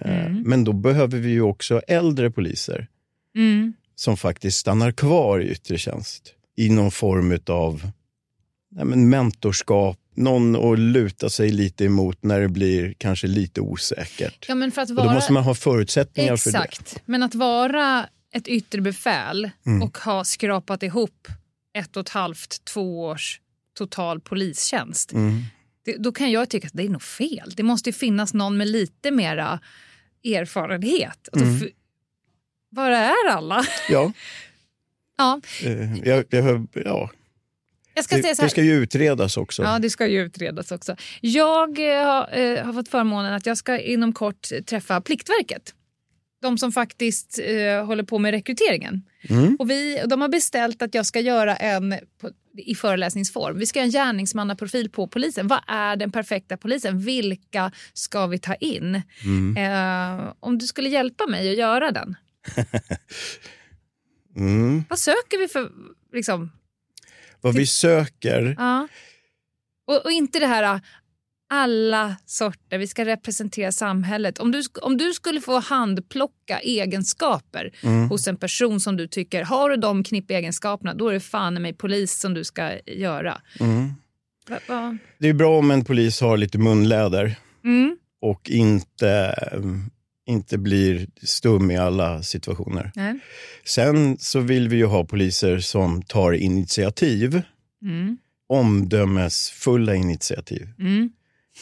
Eh, Mm. Men då behöver vi ju också äldre poliser Mm. som faktiskt stannar kvar i yttre tjänst i någon form av nej men mentorskap, någon att luta sig lite emot när det blir kanske lite osäkert. Ja, men för att Och då vara... måste man ha förutsättningar för det. Exakt. Men att vara ett yttre befäl Mm. och ha skrapat ihop ett och ett halvt, två års total polistjänst. Mm. Det, då kan jag tycka att det är nog fel. Det måste ju finnas någon med lite mera erfarenhet. Alltså, Mm. var är alla? Ja, Ja, eh, jag, jag, ja. jag ska säga Det, så här. det ska ju utredas också. Ja, det ska ju utredas också. Jag eh, har, eh, har fått förmånen att jag ska inom kort träffa Pliktverket. De som faktiskt eh, håller på med rekryteringen. Mm. Och vi, de har beställt att jag ska göra en på, i föreläsningsform. Vi ska göra en gärningsmannaprofil på polisen. Vad är den perfekta polisen? Vilka ska vi ta in? Mm. Eh, om du skulle hjälpa mig att göra den. Mm. Vad söker vi för... Liksom, Vad vi söker, ja. och, och inte det här alla sorter, vi ska representera samhället. Om du, om du skulle få handplocka egenskaper Mm. hos en person som du tycker, har du de knippegenskaperna då är det fan i mig polis som du ska göra. mm. Va, va? det är bra om en polis har lite munläder Mm. och inte, mm, inte blir stum i alla situationer. Nej. Sen så vill vi ju ha poliser som tar initiativ, Mm. omdömesfulla initiativ.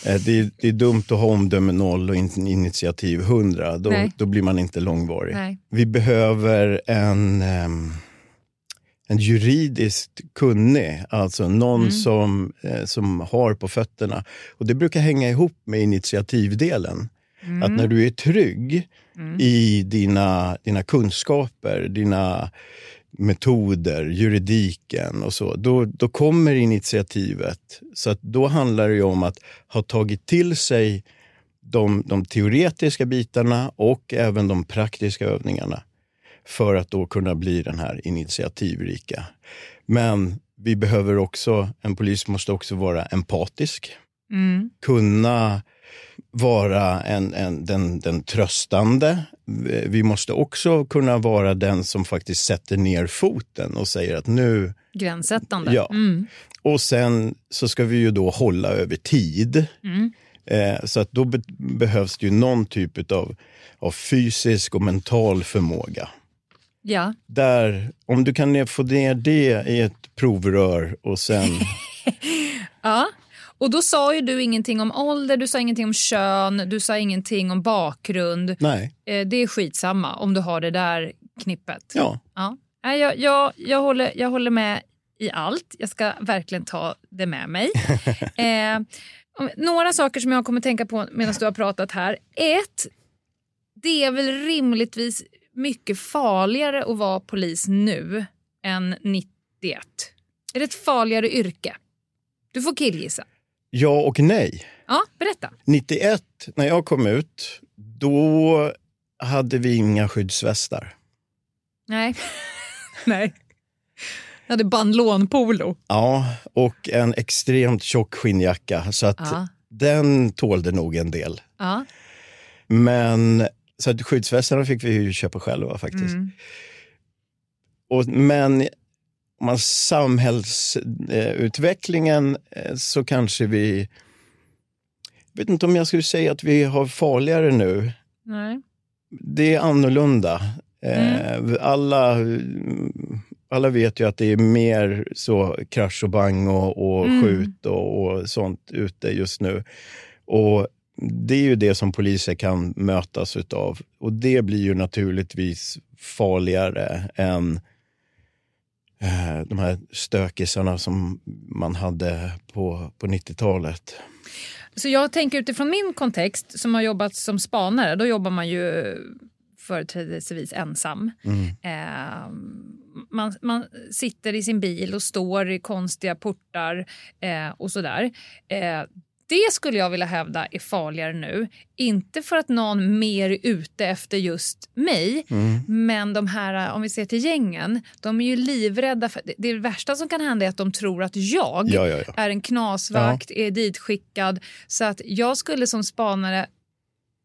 Eh, Det är, det är dumt att ha omdöme noll och in- initiativ 100. Då, då blir man inte långvarig. Nej. Vi behöver en, ehm, en juridiskt kunnig, alltså någon Mm. som, eh, som har på fötterna. Och Det brukar hänga ihop med initiativdelen. Mm. Att när du är trygg Mm. i dina, dina kunskaper, dina metoder, juridiken och så, då, då kommer initiativet. Så att då handlar det om att ha tagit till sig de, de teoretiska bitarna och även de praktiska övningarna för att då kunna bli den här initiativrika. Men vi behöver också, en polis måste också vara empatisk Mm. kunna vara en, en, den, den tröstande. Vi måste också kunna vara den som faktiskt sätter ner foten och säger att nu... Gränssättande. Ja. Mm. Och sen så ska vi ju då hålla över tid. Mm. Eh, så att då be- behövs det ju någon typ av, av fysisk och mental förmåga. Ja. Där, om du kan få ner det i ett provrör och sen... ja. Och då sa ju du ingenting om ålder, du sa ingenting om kön, du sa ingenting om bakgrund. Nej, Eh, det är skitsamma om du har det där knippet. ja. Ja. Nej, jag, jag, jag, håller, jag håller med i allt. Jag ska verkligen ta det med mig. eh, några saker som jag kommer tänka på medan du har pratat här. Ett, det är väl rimligtvis mycket farligare att vara polis nu än 91. Är det ett farligare yrke? Du får killgissa. Ja och nej. Ja, berätta. 91, när jag kom ut, då hade vi inga skyddsvästar. Nej. Nej. Jag hade bandlånpolo. Ja, och en extremt tjock skinnjacka, så att Ja. den tålde nog en del. Ja. Men så att skyddsvästarna fick vi ju köpa själva faktiskt. Mm. Och, men man samhällsutvecklingen eh, så kanske vi... Jag vet inte om jag skulle säga att vi har farligare nu. Nej. det är annorlunda. Eh, alla, alla vet ju att det är mer så krasch och bang och, och Mm. skjut och, och sånt ute just nu. Och det är ju det som poliser kan mötas utav. Och det blir ju naturligtvis farligare än de här stökisarna som man hade på, på 90-talet. Så jag tänker utifrån min kontext som har jobbat som spanare, då jobbar man ju företrädesvis ensam. Mm. Eh, man, man sitter i sin bil och står i konstiga portar eh, och sådär. Eh, det skulle jag vilja hävda är farligare nu. Inte för att någon mer är ute efter just mig, Mm. men de här, om vi ser till gängen, de är ju livrädda. För, det, det värsta som kan hända är att de tror att jag Ja, ja, ja. är en knasvakt, är ditskickad. Så att jag skulle som spanare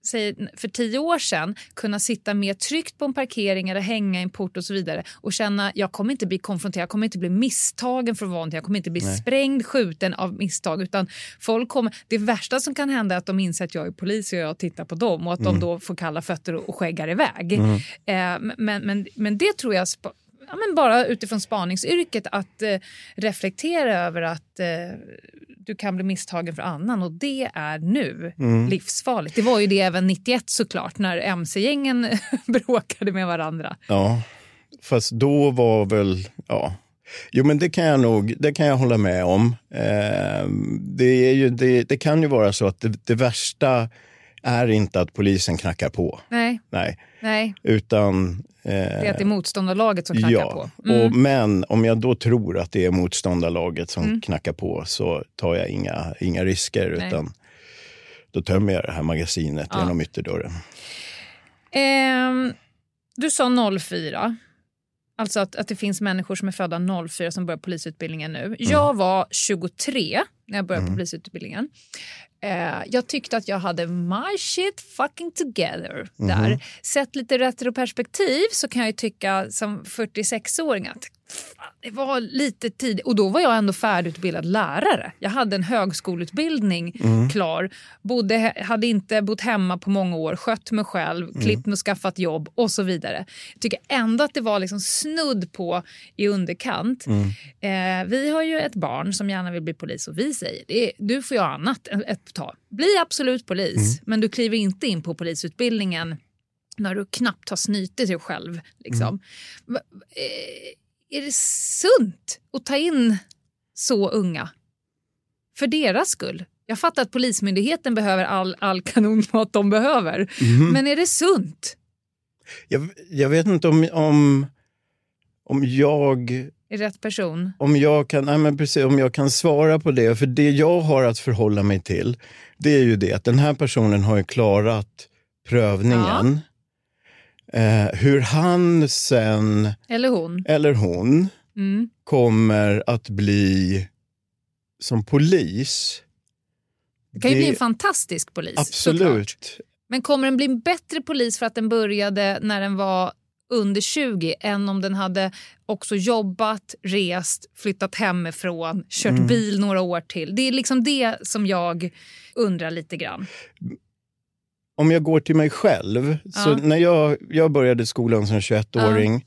säg, för tio år sedan kunna sitta mer tryggt på en parkering eller hänga i en port och så vidare och känna jag kommer inte bli konfronterad, jag kommer inte bli misstagen för någonting, jag kommer inte bli sprängd, skjuten av misstag utan folk kommer, det värsta som kan hända är att de inser att jag är polis och jag tittar på dem och att de då får kalla fötter och, skäggar iväg. Eh, men, men, men det tror jag Ja, men bara utifrån spaningsyrket att eh, reflektera över att eh, du kan bli misstagen för annan och det är nu livsfarligt. Det var ju det även 91 såklart när mc-gängen bråkade med varandra. Ja, fast då var väl, ja. Jo men det kan jag nog, det kan jag hålla med om. Eh, det, är ju, det, det kan ju vara så att det, det värsta är inte att polisen knackar på. Nej, Nej, nej. utan... Det är Eh, att det är motståndarlaget som knackar ja, på. Mm. och, men om jag då tror att det är motståndarlaget som knackar på så tar jag inga, inga risker Nej. utan då tömmer jag det här magasinet Ja. genom ytterdörren. Ehm, du sa 04. Alltså att, att det finns människor som är födda 04 som börjar polisutbildningen nu. Jag var 23 när jag började på polisutbildningen. Eh, jag tyckte att jag hade my shit fucking together där. Sett lite retroperspektiv så kan jag tycka som 46-åring att det var lite tid. Och då var jag ändå färdigutbildad lärare. Jag hade en högskoleutbildning klar. Bodde, hade inte bott hemma på många år, skött mig själv, klippt mig och skaffat jobb och så vidare. Jag tycker ändå att det var liksom snudd på i underkant. Eh, vi har ju ett barn som gärna vill bli polis och vi säger det du får göra annat ett tag. Bli absolut polis, men du kliver inte in på polisutbildningen när du knappt har snytit dig själv. Liksom. Va- eh, Är det sunt att ta in så unga? För deras skull. Jag fattar att Polismyndigheten behöver all, all kanonmat de behöver. Men är det sunt? Jag, jag vet inte om, om, om jag rätt person? om jag, kan, nej men precis, om jag kan svara på det. För det jag har att förhålla mig till, det är ju det att den här personen har ju klarat prövningen. Eh, hur han sen, Eller hon? eller hon, Mm. kommer att bli som polis. Det kan ju Det- bli en fantastisk polis. såklart. Absolut. Men kommer den bli en bättre polis för att den började när den var under 20 än om den hade också jobbat, rest, flyttat hemifrån, kört Mm. bil några år till? Det är liksom det som jag undrar lite grann. Om jag går till mig själv, så Ja. när jag, jag började skolan som 21-åring,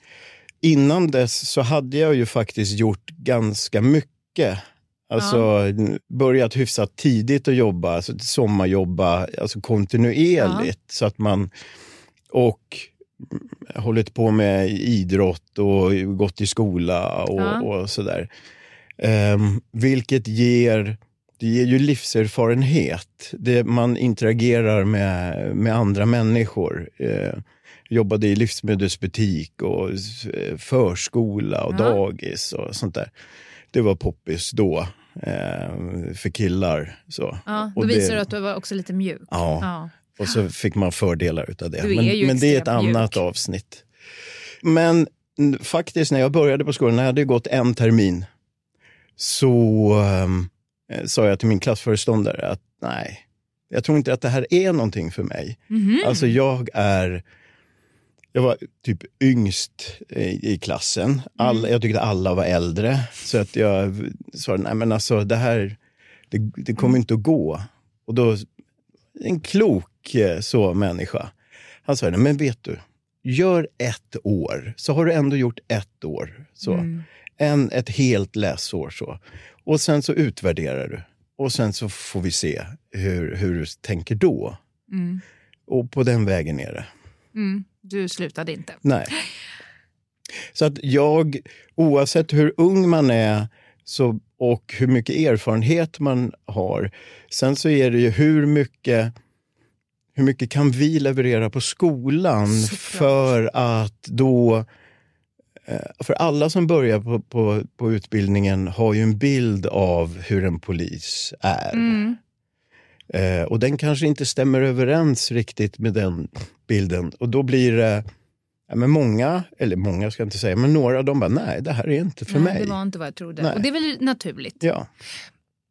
innan dess så hade jag ju faktiskt gjort ganska mycket. Alltså börjat hyfsat tidigt att jobba, alltså sommarjobba alltså kontinuerligt. Så att man, och hållit på med idrott och gått i skola och, Ja. och sådär. Ehm, vilket ger, det ger ju livserfarenhet. Det, man interagerar med, med andra människor. Eh, jobbade i livsmedelsbutik och eh, förskola och Ja. dagis och sånt där. Det var poppis då eh, för killar. Så. Ja, då Och det- visar du att du var också lite mjuk. Ja, Ja. och så fick man fördelar utav det. Men, men det är ett mjuk. annat avsnitt. Men faktiskt när jag började på skolan, när jag hade gått en termin, så ehm, eh, sa jag till min klassföreståndare att nej, jag tror inte att det här är någonting för mig. Mhm. Alltså jag är, jag var typ yngst i, i klassen. Alla, Mm. Jag tyckte alla var äldre. Så att jag sa, nej men alltså det här, det, det kommer Mm. inte att gå. Och då, en klok eh, så människa. Han sa, nej men vet du, gör ett år, så har du ändå gjort ett år. Så. Mm. En, ett helt läsår. så. Och sen så utvärderar du. Och sen så får vi se hur, hur du tänker då. Mm. Och på den vägen är det. Mm. Du slutade inte. Nej. Så att jag, oavsett hur ung man är så, och hur mycket erfarenhet man har, sen så är det ju hur mycket hur mycket kan vi leverera på skolan Såklart. för att då... eh, För alla som börjar på, på, på utbildningen har ju en bild av hur en polis är. Mm. Eh, och den kanske inte stämmer överens riktigt med den bilden. Och då blir det Ja, men många, eller många ska jag inte säga, men några de bara, nej det här är inte för Nej, mig. det var inte vad jag trodde. Nej. Och det är väl naturligt. Ja.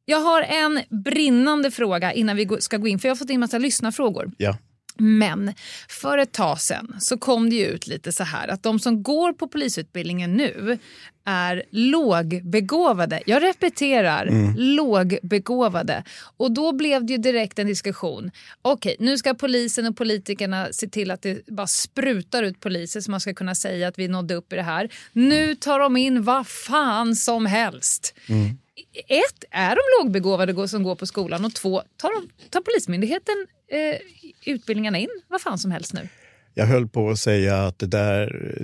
Jag har en brinnande fråga innan vi ska gå in, för jag har fått in massa lyssnarfrågor. Ja. Men för ett tag sen så kom det ut lite så här att de som går på polisutbildningen nu är lågbegåvade. Jag repeterar, lågbegåvade. Och då blev det ju direkt en diskussion. Okej, nu ska polisen och politikerna se till att det bara sprutar ut poliser så man ska kunna säga att vi nådde upp i det här. Nu tar de in vad fan som helst. Ett, är de lågbegåvade gå- som går på skolan? Och två, tar, de, tar Polismyndigheten eh, utbildningarna in vad fan som helst nu? Jag höll på att säga att det där,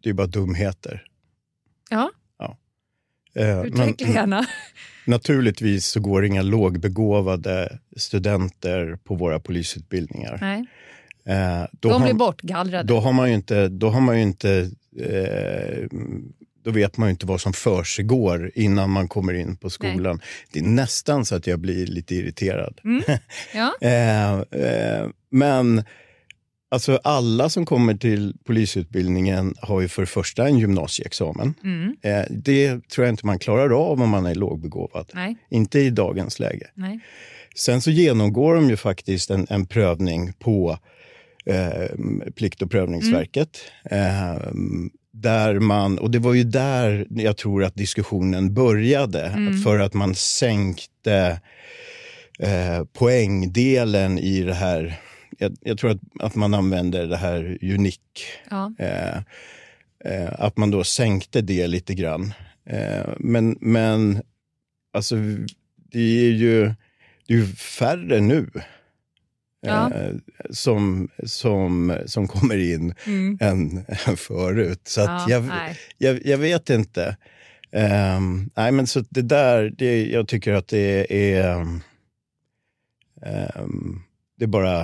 det är bara dumheter. Ja, Eh, utveckla men, gärna. naturligtvis så går inga lågbegåvade studenter på våra polisutbildningar. Nej, Eh, de blir har, bortgallrade. då har man ju inte, då har man inte eh, då vet man ju inte vad som försiggår innan man kommer in på skolan. Det är nästan så att jag blir lite irriterad. Ja. Eh, eh, men alltså alla som kommer till polisutbildningen har ju för det första en gymnasieexamen. Mm. Eh, det tror jag inte man klarar av om man är lågbegåvad. Nej, Inte i dagens läge. nej. Sen så genomgår de ju faktiskt en, en prövning på eh, Plikt och prövningsverket. Eh, där man, och det var ju där jag tror att diskussionen började. För att man sänkte eh, poängdelen i det här. Jag, jag tror att, att man använder det här unik. Ja. Eh, eh, att man då sänkte det lite grann. Eh, men, men alltså, det är ju, det är ju färre nu Ja. eh, som, som, som kommer in Mm. än, än förut. Så att Ja, jag, jag, jag vet inte. Ehm, nej, men så det där, det, jag tycker att det är... ehm, det, är bara,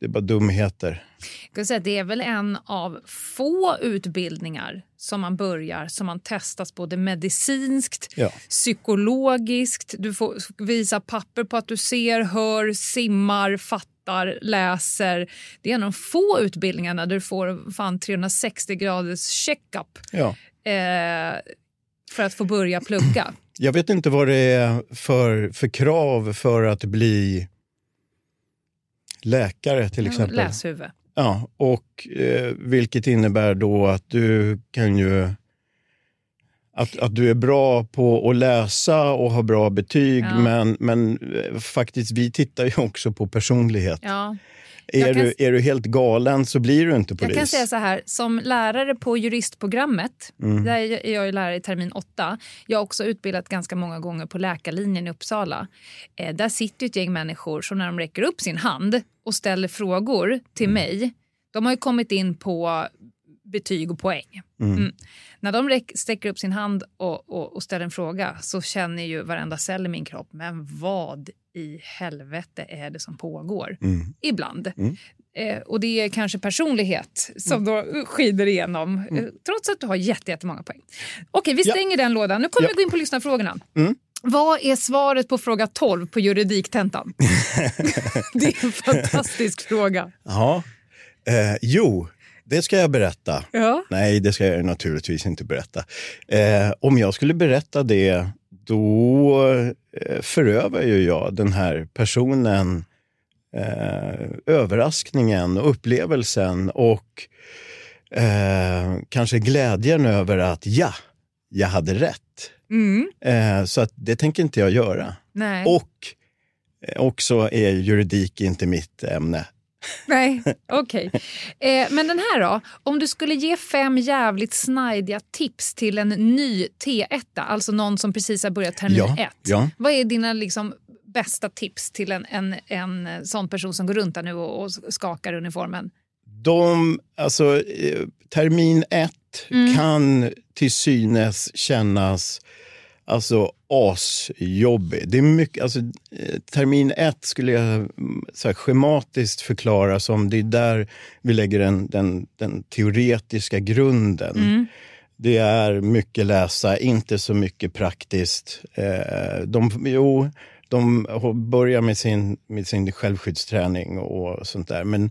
det är bara dumheter. Jag kan säga det är väl en av få utbildningar som man börjar som man testas både medicinskt, Ja. psykologiskt. Du får visa papper på att du ser, hör, simmar, fattar, läser. Det är en av de få utbildningarna där du får fan 360 graders checkup Ja. eh, för att få börja plugga. Jag vet inte vad det är för, för krav för att bli läkare till exempel. Läshuvud. Ja, och eh, vilket innebär då att du kan ju... Att, att du är bra på att läsa och har bra betyg, Ja. men, men eh, faktiskt vi tittar ju också på personlighet. Ja. Är, kan- du, är du helt galen så blir du inte polis. Jag kan säga så här, som lärare på juristprogrammet, Mm. där är jag ju lärare i termin 8. Jag har också utbildat ganska många gånger på läkarlinjen i Uppsala. Eh, där sitter ett gäng människor som när de räcker upp sin hand och ställer frågor till Mm. mig, de har ju kommit in på betyg och poäng. Mm. När de räck, sträcker upp sin hand och, och, och ställer en fråga så känner ju varenda cell i min kropp, men vad i helvete är det som pågår? Mm. Ibland. Eh, och det är kanske personlighet som då skider igenom, eh, trots att du har jätte, jättemånga poäng. Okej, vi Ja. stänger den lådan. Nu kommer Ja. vi gå in på lyssnarfrågorna. Mm. Vad är svaret på fråga 12 på juridiktentan? det är en fantastisk fråga. Ja. Eh, jo, det ska jag berätta. Ja. Nej, det ska jag naturligtvis inte berätta. Eh, om jag skulle berätta det, då eh, förövar ju jag den här personen eh, överraskningen och upplevelsen och eh, kanske glädjen över att ja, jag hade rätt. Mm. Eh, så att det tänker inte jag göra. Nej. Och eh, också är juridik inte mitt ämne. Nej, okej. Eh, men den här då? Om du skulle ge fem jävligt snajdiga tips till en ny T1, alltså någon som precis har börjat termin Ja, ett. ja. Vad är dina liksom, bästa tips till en, en, en sån person som går runt där nu och, och skakar uniformen? De, alltså, eh, termin ett Mm. kan till synes kännas alltså, asjobbig. Det är mycket, alltså, eh, termin ett skulle jag mm, så här, schematiskt förklara som det är där vi lägger den, den, den teoretiska grunden. Mm. Det är mycket läsa, inte så mycket praktiskt. Eh, de, jo, de börjar med sin, med sin självskyddsträning och sånt där. Men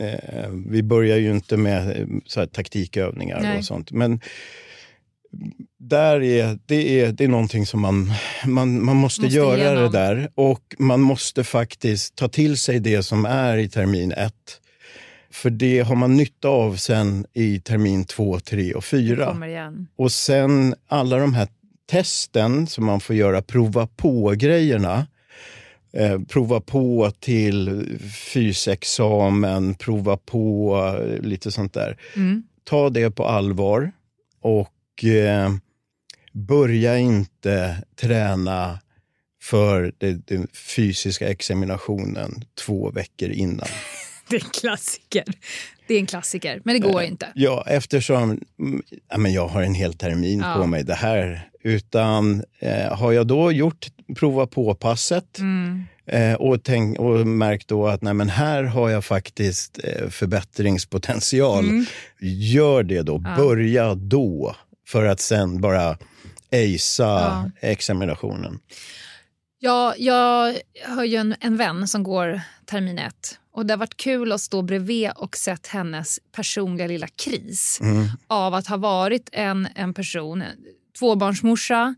eh, vi börjar ju inte med eh, så här, taktikövningar Nej. och sånt. Men där är, det, är, det är någonting som man, man, man måste, Måste göra igenom. det där. Och man måste faktiskt ta till sig det som är i termin ett. För det har man nytta av sen i termin två, tre och fyra. Och sen alla de här testen som man får göra, prova på-grejerna. Eh, prova på till fysexamen, prova på eh, lite sånt där. Mm. Ta det på allvar och eh, börja inte träna för den fysiska examinationen två veckor innan. Det är en klassiker. Det är en klassiker, men det går inte. Ja, eftersom ja, men jag har en hel termin Ja. på mig det här. Utan eh, har jag då gjort prova på-passet Mm. eh, och, tänk, och märkt då att nej, men här har jag faktiskt eh, förbättringspotential. Mm. Gör det då. Ja. Börja då. För att sen bara acea Ja. examinationen. Ja, jag har ju en, en vän som går termin ett. Och Det har varit kul att stå bredvid och sett hennes personliga lilla kris Mm. av att ha varit en, en person, tvåbarnsmorsa,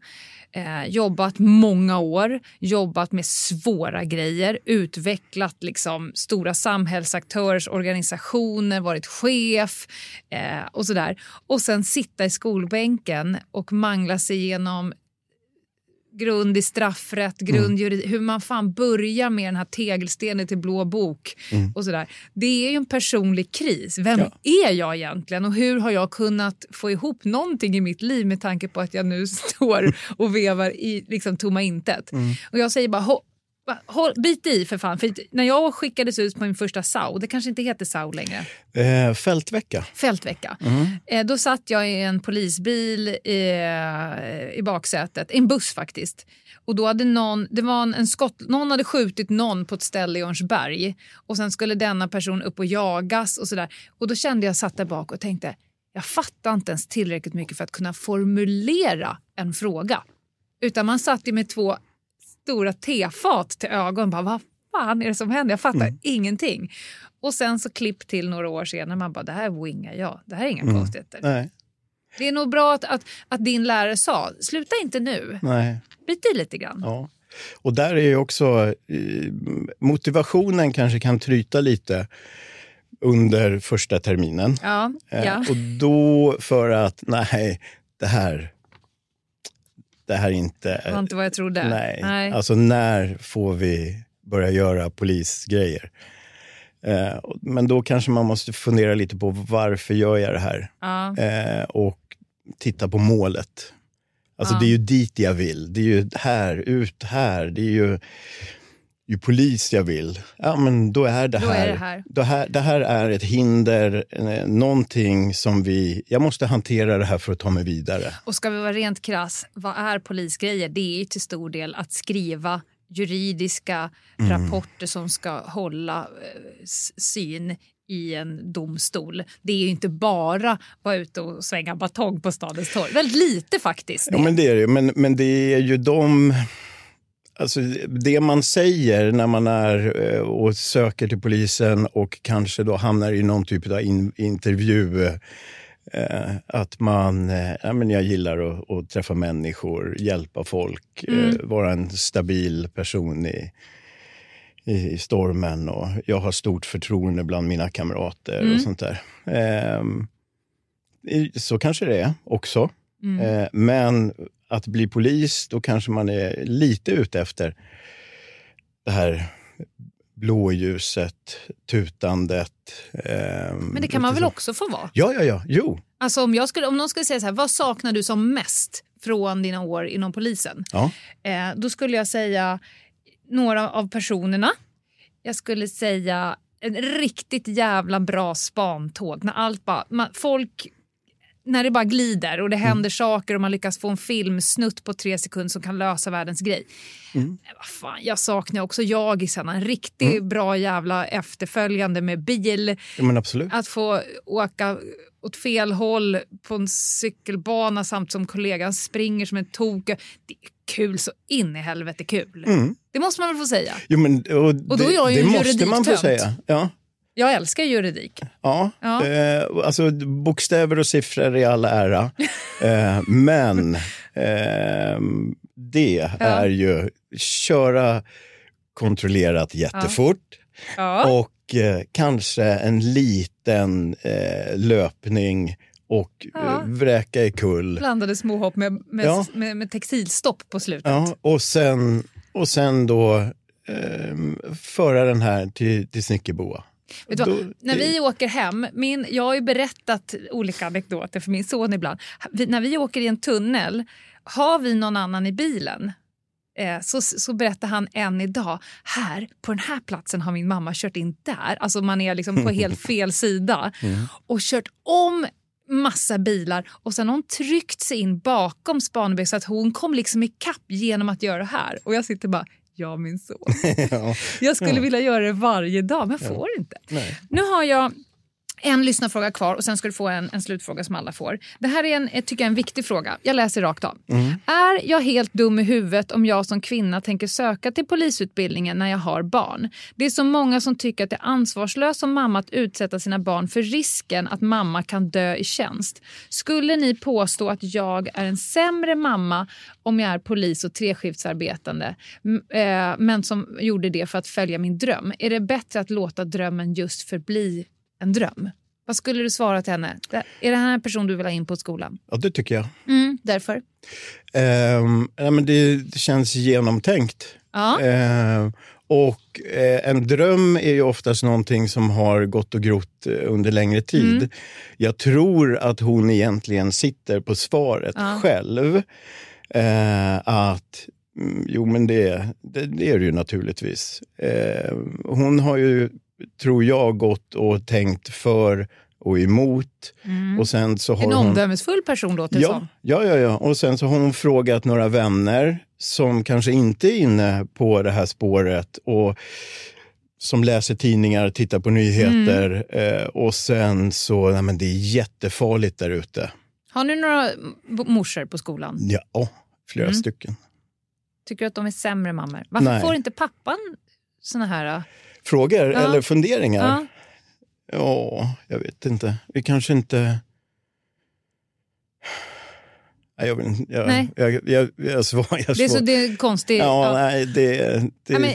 eh, jobbat många år, jobbat med svåra grejer, utvecklat liksom stora samhällsaktörers organisationer, varit chef eh, och sådär. Och sen sitta i skolbänken och mangla sig igenom grund i straffrätt, grund juri- hur man fan börjar med den här tegelstenen till blå bok och sådär. Det är ju en personlig kris. Vem Ja. är jag egentligen och hur har jag kunnat få ihop någonting i mitt liv med tanke på att jag nu står och vevar i liksom tomma intet. Och jag säger bara "Hå- va- Håll, bit i för fan. För när jag skickades ut på min första SAO, det kanske inte heter SAO längre, Eh, fältvecka. fältvecka. Eh, då satt jag i en polisbil i, i baksätet, en buss faktiskt. Och då hade någon, det var en, en skott, någon hade skjutit någon på ett ställe i Örnsberg och sen skulle denna person upp och jagas och sådär. Och då kände jag satt där bak och tänkte, jag fattar inte ens tillräckligt mycket för att kunna formulera en fråga. Utan man satt ju med två stora tefat till ögon. Bara, vad fan är det som händer? Jag fattar ingenting. Och sen så klipp till några år senare. Man bara, det här wingar jag. Det här är inga konstigheter. Nej, Det är nog bra att, att, att din lärare sa, sluta inte nu. nej. Bit i lite grann. Ja. Och där är ju också eh, motivationen kanske kan tryta lite under första terminen. Ja, Eh, ja. Och då för att, nej, det här, det här är inte... Det var inte vad jag trodde. nej. Nej. Alltså när får vi börja göra polisgrejer? Eh, men då kanske man måste fundera lite på varför gör jag det här? Ja. Eh, och titta på målet. Alltså Ja. det är ju dit jag vill. Det är ju här, ut här. Det är ju, ju polis jag vill. Ja, men då är det Då här. är det här. Det här, det här är ett hinder, eh, någonting som vi... Jag måste hantera det här för att ta mig vidare. Och ska vi vara rent krass, vad är polisgrejer? Det är ju till stor del att skriva juridiska Mm. rapporter som ska hålla eh, syn i en domstol. Det är ju inte bara vara ute och svänga batong på stadens torg. Väldigt lite faktiskt. Ja, men det är det. Men, men det är ju de... Alltså, det man säger när man är eh, och söker till polisen och kanske då hamnar i någon typ av in, intervju. Eh, att man, eh, ja, men jag gillar att, att träffa människor, hjälpa folk, eh, vara en stabil person i, i, stormen. Och jag har stort förtroende bland mina kamrater och sånt där. Ehm, så kanske det är också. Eh, men att bli polis, då kanske man är lite ute efter det här blåljuset, tutandet. ehm, Men det kan man väl så. också få vara? Ja, ja, ja. Jo. Alltså om, jag skulle, om någon skulle säga så här, vad saknar du som mest från dina år inom polisen? Ja. Eh, då skulle jag säga några av personerna. Jag skulle säga en riktigt jävla bra spantåg. När allt bara, man, folk när det bara glider och det händer saker och man lyckas få en filmsnutt på tre sekunder som kan lösa världens grej. Vad fan, jag saknar också jagisarna. En riktigt bra jävla efterföljande med bil. Ja. Att få åka åt fel håll på en cykelbana samt som kollegan springer som en tok. Det är kul så in i helvete kul. Det måste man väl få säga. Jo, men, och då det, är jag ju det måste man få säga. Ja. Jag älskar juridik. Ja, Ja. Eh, alltså bokstäver och siffror i all ära. eh, men eh, det är ju köra kontrollerat jättefort Ja. och eh, kanske en liten eh, löpning och Ja. eh, vräka i kull. Blandade småhopp med, med, Ja. med, med textilstopp på slutet. Ja, och, sen, och sen då eh, föra den här till, till Snickerboa. Vet du vad? Då- när det- vi åker hem, min, jag har ju berättat olika anekdoter för min son ibland. Vi, när vi åker i en tunnel, har vi någon annan i bilen? Eh, så, så berättar han än idag, här på den här platsen har min mamma kört in där. Alltså man är liksom på helt fel sida. Och kört om massa bilar och sen har hon tryckt sig in bakom Spanebäck så att hon kom liksom ikapp genom att göra det här. Och jag sitter bara, ja min son. ja. Jag skulle vilja göra det varje dag, men jag får inte. Nej. Nu har jag en lyssnarfråga kvar och sen ska du få en, en slutfråga som alla får. Det här är en, jag tycker jag en viktig fråga. Jag läser rakt av. Är jag helt dum i huvudet om jag som kvinna tänker söka till polisutbildningen när jag har barn? Det är så många som tycker att det är ansvarslöst som mamma att utsätta sina barn för risken att mamma kan dö i tjänst. Skulle ni påstå att jag är en sämre mamma om jag är polis och treskiftsarbetande eh, men som gjorde det för att följa min dröm? Är det bättre att låta drömmen just förbli en dröm? Vad skulle du svara till henne? Är det här en person du vill ha in på skolan? ja, det tycker jag. Mm, därför? Ehm, ja, men det, det känns genomtänkt. Ja. Ehm, och eh, en dröm är ju oftast någonting som har gått och grott eh, under längre tid. Mm. Jag tror att hon egentligen sitter på svaret Ja. själv. Eh, att mm, Jo, men det, det, det är det ju naturligtvis. Eh, hon har ju, tror jag, gått och tänkt för och emot. Och sen så har Mm. En hon... omdömesfull person låter det Ja, som. ja, ja, ja. Och sen så har hon frågat några vänner som kanske inte är inne på det här spåret och som läser tidningar, tittar på nyheter eh, och sen så, nej men det är jättefarligt där ute. Har ni några morsor på skolan? Ja, flera Mm. stycken. Tycker du att de är sämre mammor? Varför Nej. får inte pappan såna här... Frågor Ja. eller funderingar? Ja. Ja, jag vet inte. Vi kanske inte... Nej, jag, vill, jag, Nej. jag, jag, jag, jag, svar, jag Det är så det är konstigt. Ja, ja. nej, det... det Ja, men,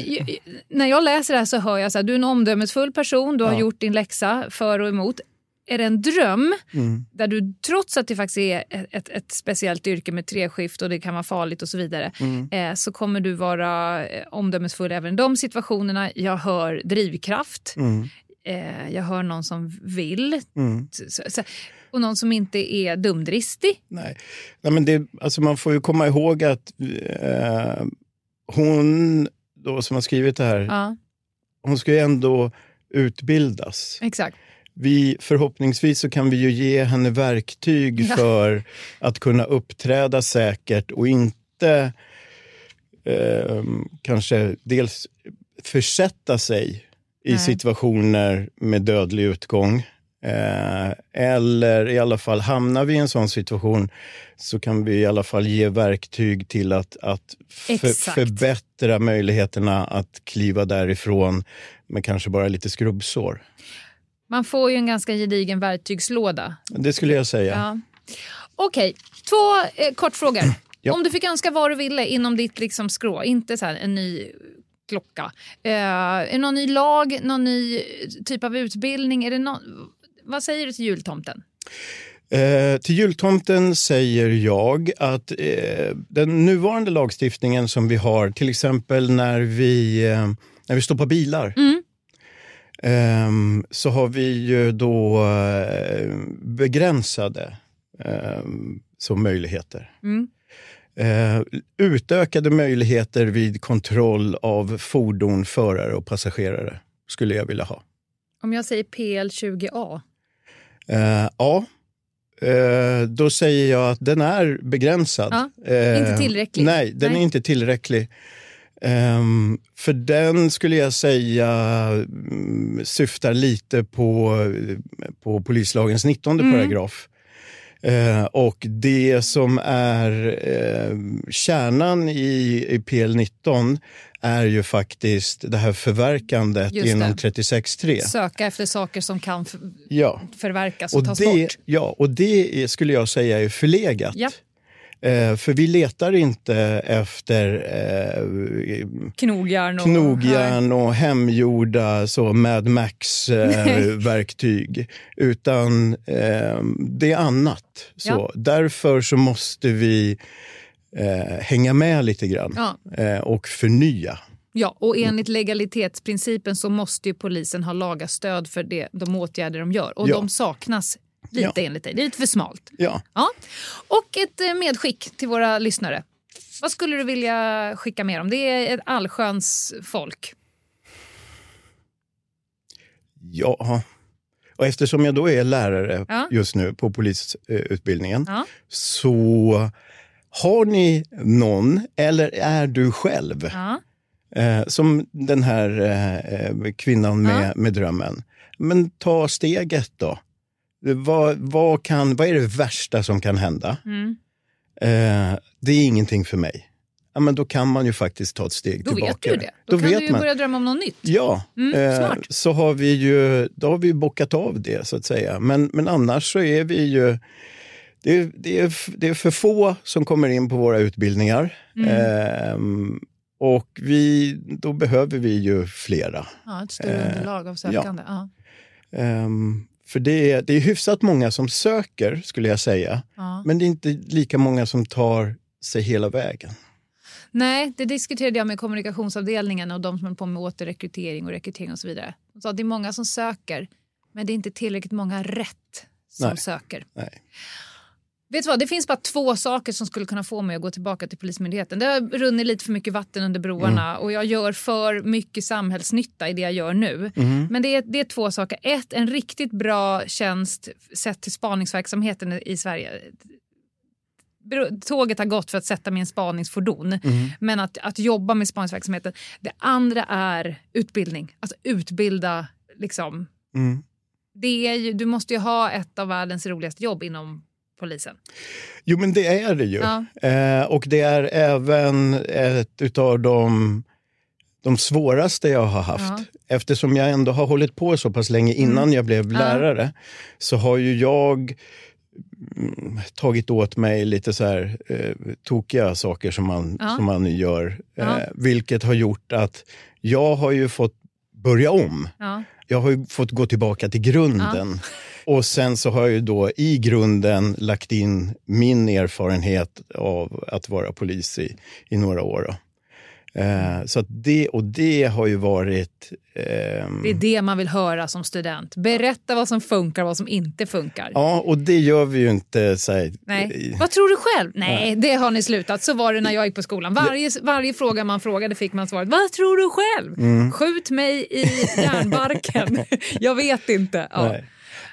när jag läser det här så hör jag att du är en omdömesfull person, du har Ja. gjort din läxa för och emot. Är det en dröm Mm. där du trots att det faktiskt är ett, ett, speciellt yrke med treskift och det kan vara farligt och så vidare Mm. eh, så kommer du vara eh, omdömesfull även i de situationerna. Jag hör drivkraft. Mm. Eh, jag hör någon som vill. Mm. Så, så, och någon som inte är dumdristig. Nej, Nej men det, alltså man får ju komma ihåg att eh, hon då, som har skrivit det här, Ja, hon ska ju ändå utbildas. exakt. Vi, förhoppningsvis så kan vi ju ge henne verktyg Ja. för att kunna uppträda säkert och inte eh, kanske dels försätta sig i Nej. situationer med dödlig utgång. Eh, eller i alla fall hamnar vi i en sån situation så kan vi i alla fall ge verktyg till att, att för, förbättra möjligheterna att kliva därifrån med kanske bara lite skrubbsår. Man får ju en ganska gedigen verktygslåda. Det skulle jag säga. Ja. Okej, två eh, kortfrågor. Ja. Om du fick önska vad du ville inom ditt liksom, skrå, inte så här, en ny klocka. Eh, är det någon ny lag, någon ny typ av utbildning? Är det nå- vad säger du till jultomten? Eh, till jultomten säger jag att eh, den nuvarande lagstiftningen som vi har, till exempel när vi, eh, när vi stoppar bilar, Mm. Ehm, så har vi ju då eh, begränsade eh, som möjligheter. Mm. Eh, utökade möjligheter vid kontroll av fordon, förare och passagerare skulle jag vilja ha. Om jag säger PL20A? Eh, ja, Eh, då säger jag att den är begränsad. Ja, inte Eh, tillräcklig. Nej, den Nej. är inte tillräcklig. Ehm, för den skulle jag säga mm, syftar lite på, på polislagens 19 Mm. paragraf. Eh, och det som är eh, kärnan i, i PL19 är ju faktiskt det här förverkandet Just inom 36.3. Söka efter saker som kan Ja. förverkas och, Och tas det, bort. ja, och det är, skulle jag säga är förlegat. Ja. Eh, för vi letar inte efter eh, Knogjärn och... knogjärn och hemgjorda så Mad. Max-verktyg. utan eh, det är annat. Så. Ja. Därför så måste vi eh, hänga med lite grann Ja. eh, och förnya. Ja, och enligt legalitetsprincipen så måste ju polisen ha laga stöd för det, de åtgärder de gör. Och Ja. de saknas lite Ja. enligt dig. Det är lite för smalt. Ja. Ja. Och ett eh, medskick till våra lyssnare. Vad skulle du vilja skicka med dem? Det är ett allsköns folk. Ja. Och eftersom jag då är lärare Ja. just nu på polisutbildningen Ja. så har ni någon, eller är du själv, Ja. eh, som den här eh, kvinnan med, med drömmen. Men ta steget då. Vad, vad, kan, vad är det värsta som kan hända? Mm. Eh, det är ingenting för mig. Ja, men då kan man ju faktiskt ta ett steg Då tillbaka. vet du det. Då, kan vet du ju man. börja drömma om något nytt. Ja, Mm, eh, så har vi ju då har vi bockat av det så att säga. Men, men annars så är vi ju det är, det, är, det är för få som kommer in på våra utbildningar. Mm. Ehm, och vi, då behöver vi ju flera. Ja, ett större Eh, underlag av sökande. Ja. Ehm, för det är, det är hyfsat många som söker, skulle jag säga. Ja. Men det är inte lika många som tar sig hela vägen. Nej, det diskuterade jag med kommunikationsavdelningen och de som håller på med återrekrytering och rekrytering och så vidare. De sa att det är många som söker, men det är inte tillräckligt många rätt som Nej. söker. Nej. Vet du vad, det finns bara två saker som skulle kunna få mig att gå tillbaka till Polismyndigheten. Det har runnit lite för mycket vatten under broarna Mm. och jag gör för mycket samhällsnytta i det jag gör nu. Mm. Men det är, det är två saker. Ett, en riktigt bra tjänst sett till spaningsverksamheten i Sverige. Tåget har gått för att sätta en spaningsfordon. Mm. Men att, att jobba med spaningsverksamheten. Det andra är utbildning. Alltså utbilda liksom. Mm. Det är ju, du måste ju ha ett av världens roligaste jobb inom polisen. Jo, men det är det ju. Ja. Eh, och det är även ett utav de, de svåraste jag har haft. Ja. Eftersom jag ändå har hållit på så pass länge innan Mm. jag blev Ja. lärare så har ju jag mm, tagit åt mig lite så här eh, tokiga saker som man, Ja. som man gör. Ja. Eh, vilket har gjort att jag har ju fått börja om. Ja. Jag har ju fått gå tillbaka till grunden. Och sen så har jag ju då i grunden lagt in min erfarenhet av att vara polis i, i några år. Då. Eh, så det, och det har ju varit... ehm, Det är det man vill höra som student. Berätta vad som funkar och vad som inte funkar. Ja, och det gör vi ju inte så här, Nej. Vad tror du själv? Nej, det har ni slutat. Så var det när jag gick på skolan. Varje, varje fråga man frågade fick man svaret Vad tror du själv? Mm. Skjut mig i järnbarken. jag vet inte. Ja. Nej.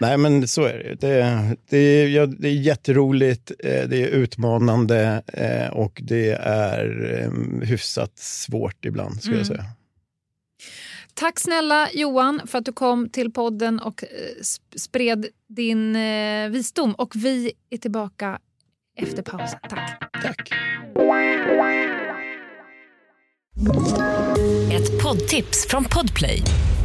Nej, men så är det. Det, det, är, ja, det är jätteroligt, eh, det är utmanande eh, och det är eh, hyfsat svårt ibland, skulle jag Mm. säga. Tack snälla Johan för att du kom till podden och sp- spred din visdom. Och vi är tillbaka efter pausen. Tack. Tack. Ett poddtips från Podplay.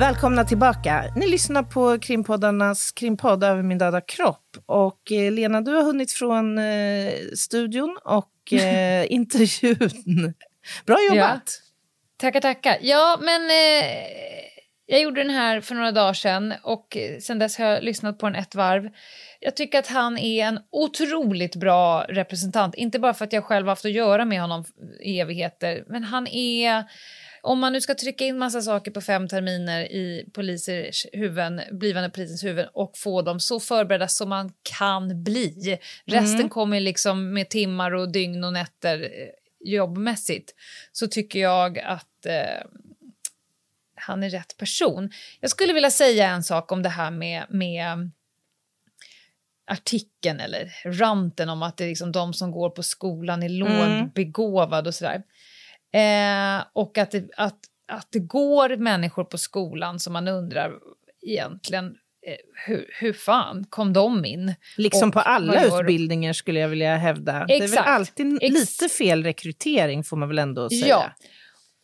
Välkomna tillbaka. Ni lyssnar på krimpoddarnas krimpodd Över min döda kropp. Och eh, Lena, du har hunnit från eh, studion och eh, intervjun. Bra jobbat! Tackar, tackar. Ja, men eh, jag gjorde den här för några dagar sedan och sen dess har jag lyssnat på den ett varv. Jag tycker att han är en otroligt bra representant, inte bara för att jag själv haft att göra med honom i evigheter, men han är om man nu ska trycka in massa saker på fem terminer i polisers huvuden, blivande polisens huvuden och få dem så förberedda som man kan bli. Resten mm. kommer liksom med timmar och dygn och nätter eh, jobbmässigt. Så tycker jag att eh, han är rätt person. Jag skulle vilja säga en sak om det här med, med artikeln eller ranten om att det är liksom de som går på skolan är mm. lågbegåvade och sådär. Eh, och att det, att, att det går människor på skolan som man undrar egentligen eh, hur, hur fan kom de in? Liksom och på alla utbildningar skulle jag vilja hävda. Exakt. Det är väl alltid lite fel rekrytering får man väl ändå säga. Ja.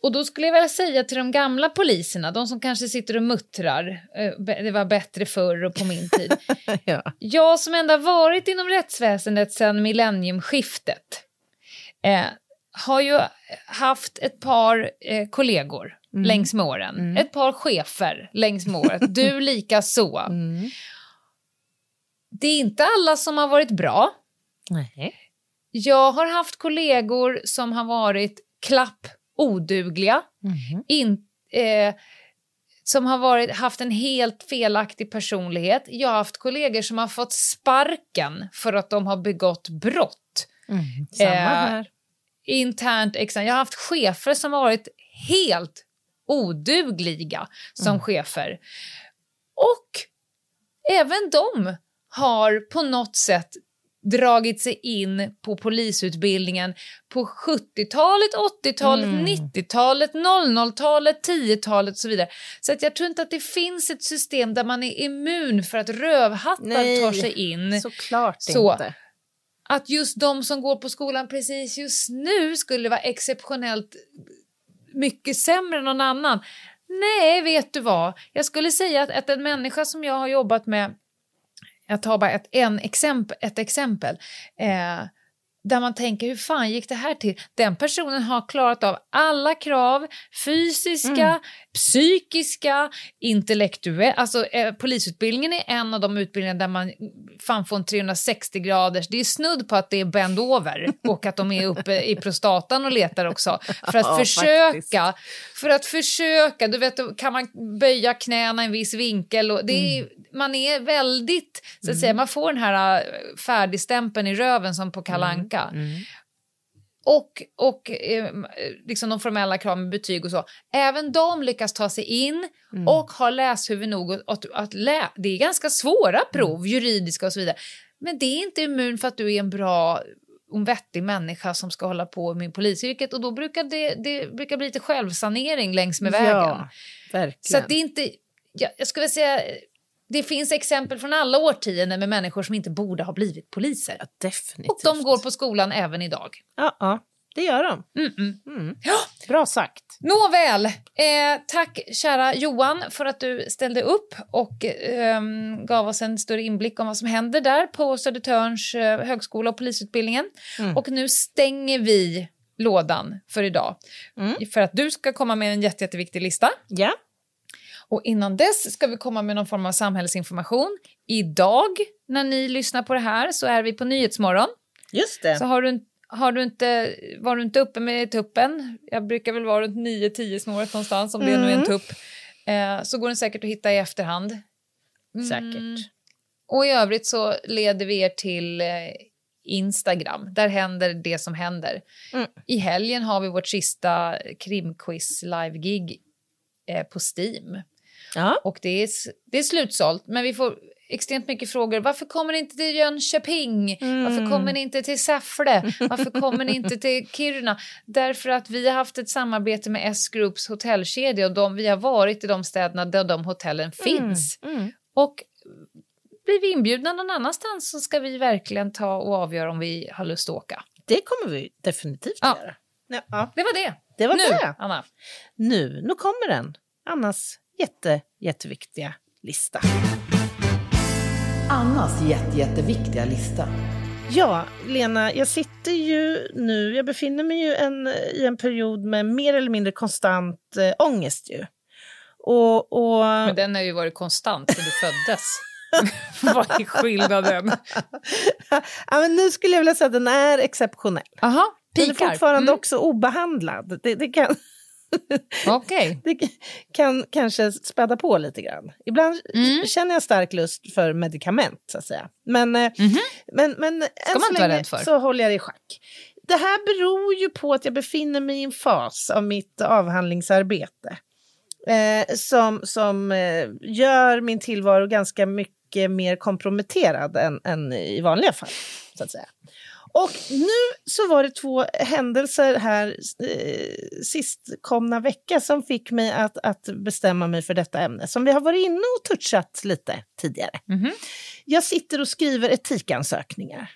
Och då skulle jag vilja säga till de gamla poliserna, de som kanske sitter och muttrar, eh, det var bättre förr och på min tid. ja. Jag som ändå varit inom rättsväsendet sedan millenniumskiftet, eh, har ju haft ett par eh, kollegor mm. längs med åren. Mm. Ett par chefer längs med året. Du lika så. Mm. Det är inte alla som har varit bra. Nej. Jag har haft kollegor som har varit klapp odugliga. Mm. In, eh, som har varit, haft en helt felaktig personlighet. Jag har haft kollegor som har fått sparken för att de har begått brott. Mm. Samma eh, här internt externt. Jag har haft chefer som har varit helt odugliga som mm. chefer. Och även de har på något sätt dragit sig in på polisutbildningen på 70-talet, 80-talet, mm. 90-talet, 00-talet, 10-talet och så vidare. Så att jag tror inte att det finns ett system där man är immun för att rövhattar Nej, tar sig in. Såklart så. inte att just de som går på skolan precis just nu skulle vara exceptionellt mycket sämre än någon annan. Nej, vet du vad? Jag skulle säga att, att en människa som jag har jobbat med, jag tar bara ett, en exempel, ett exempel eh, där man tänker hur fan gick det här till? Den personen har klarat av alla krav, fysiska, mm. psykiska, intellektuella. Alltså eh, polisutbildningen är en av de utbildningar där man fan får en 360 graders, det är snudd på att det är bend over och att de är uppe i prostatan och letar också. För att ja, försöka, faktiskt. för att försöka, du vet kan man böja knäna i en viss vinkel och det är, mm. man är väldigt, så att mm. säga, man får den här äh, färdigstämpeln i röven som på Kalanka tillbaka. Mm. Och, och eh, liksom de formella kraven med betyg och så. Även de lyckas ta sig in mm. och har läshuvud nog att, att, att lä Det är ganska svåra prov, mm. juridiska och så vidare. Men det är inte immun för att du är en bra och vettig människa som ska hålla på med polisyrket och då brukar det, det brukar bli lite självsanering längs med vägen. Ja, verkligen. Så det är inte, jag, jag skulle säga det finns exempel från alla årtionden med människor som inte borde ha blivit poliser. Ja, definitivt. Och de går på skolan även idag. Ja, ja det gör de. Mm -mm. Mm. Ja. Bra sagt. Nåväl, eh, tack kära Johan för att du ställde upp och eh, gav oss en större inblick om vad som händer där på Södertörns eh, högskola och polisutbildningen. Mm. Och nu stänger vi lådan för idag. Mm. För att du ska komma med en jätte, jätteviktig lista. Ja. Och innan dess ska vi komma med någon form av samhällsinformation. Idag, när ni lyssnar på det här, så är vi på Nyhetsmorgon. Just det. Så har du, har du inte, var du inte uppe med tuppen, jag brukar väl vara runt 9-10 snåret någonstans, om det mm. nu är en mm. tupp, eh, så går den säkert att hitta i efterhand. Mm. Säkert. Och i övrigt så leder vi er till eh, Instagram. Där händer det som händer. Mm. I helgen har vi vårt sista krimquiz live-gig eh, på Steam. Ja. Och det är, det är slutsålt, men vi får extremt mycket frågor. Varför kommer ni inte till Jönköping? Mm. Varför kommer ni inte till Säffle? Varför kommer ni inte till Kiruna? Därför att vi har haft ett samarbete med S-Groups hotellkedja och de, vi har varit i de städerna där de hotellen mm. finns. Mm. Mm. Och blir vi inbjudna någon annanstans så ska vi verkligen ta och avgöra om vi har lust att åka. Det kommer vi definitivt ja. göra. Ja. Det var det. Det var nu, det. Anna. Nu, nu kommer den. Annas jätte, jätteviktiga lista. Annas jätte, jätteviktiga lista. Ja, Lena, jag sitter ju nu, jag befinner mig ju en, i en period med mer eller mindre konstant äh, ångest ju. Och, och... Men den har ju varit konstant sedan du föddes. Vad är skillnaden? ja, men nu skulle jag vilja säga att den är exceptionell. Aha, den är fortfarande mm. också obehandlad. Det, det kan... Okay. det kan kanske späda på lite grann. Ibland mm. känner jag stark lust för medicament, så att säga. Men, mm -hmm. men, men än så länge så håller jag det i schack. Det här beror ju på att jag befinner mig i en fas av mitt avhandlingsarbete eh, som, som eh, gör min tillvaro ganska mycket mer komprometterad än, än i vanliga fall. Så att säga. Och nu så var det två händelser här eh, sistkomna vecka som fick mig att, att bestämma mig för detta ämne som vi har varit inne och touchat lite tidigare. Mm -hmm. Jag sitter och skriver etikansökningar.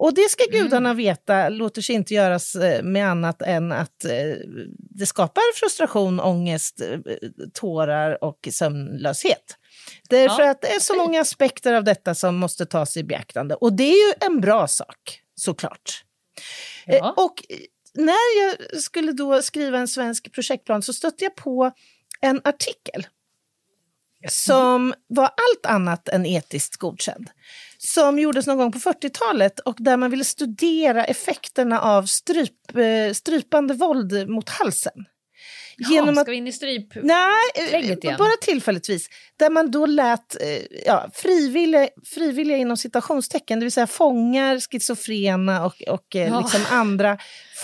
Och det ska mm. gudarna veta låter sig inte göras eh, med annat än att eh, det skapar frustration, ångest, eh, tårar och sömnlöshet. Därför ja. att det är så många aspekter av detta som måste tas i beaktande. Och det är ju en bra sak, såklart. Ja. Och när jag skulle då skriva en svensk projektplan så stötte jag på en artikel som var allt annat än etiskt godkänd. Som gjordes någon gång på 40-talet och där man ville studera effekterna av stryp, eh, strypande våld mot halsen. Genom ja, ska vi in i stryp Nej, igen? bara tillfälligtvis. Där man då lät eh, ja, frivilliga, frivilliga inom citationstecken, det vill säga fångar, schizofrena och, och eh, ja. liksom andra,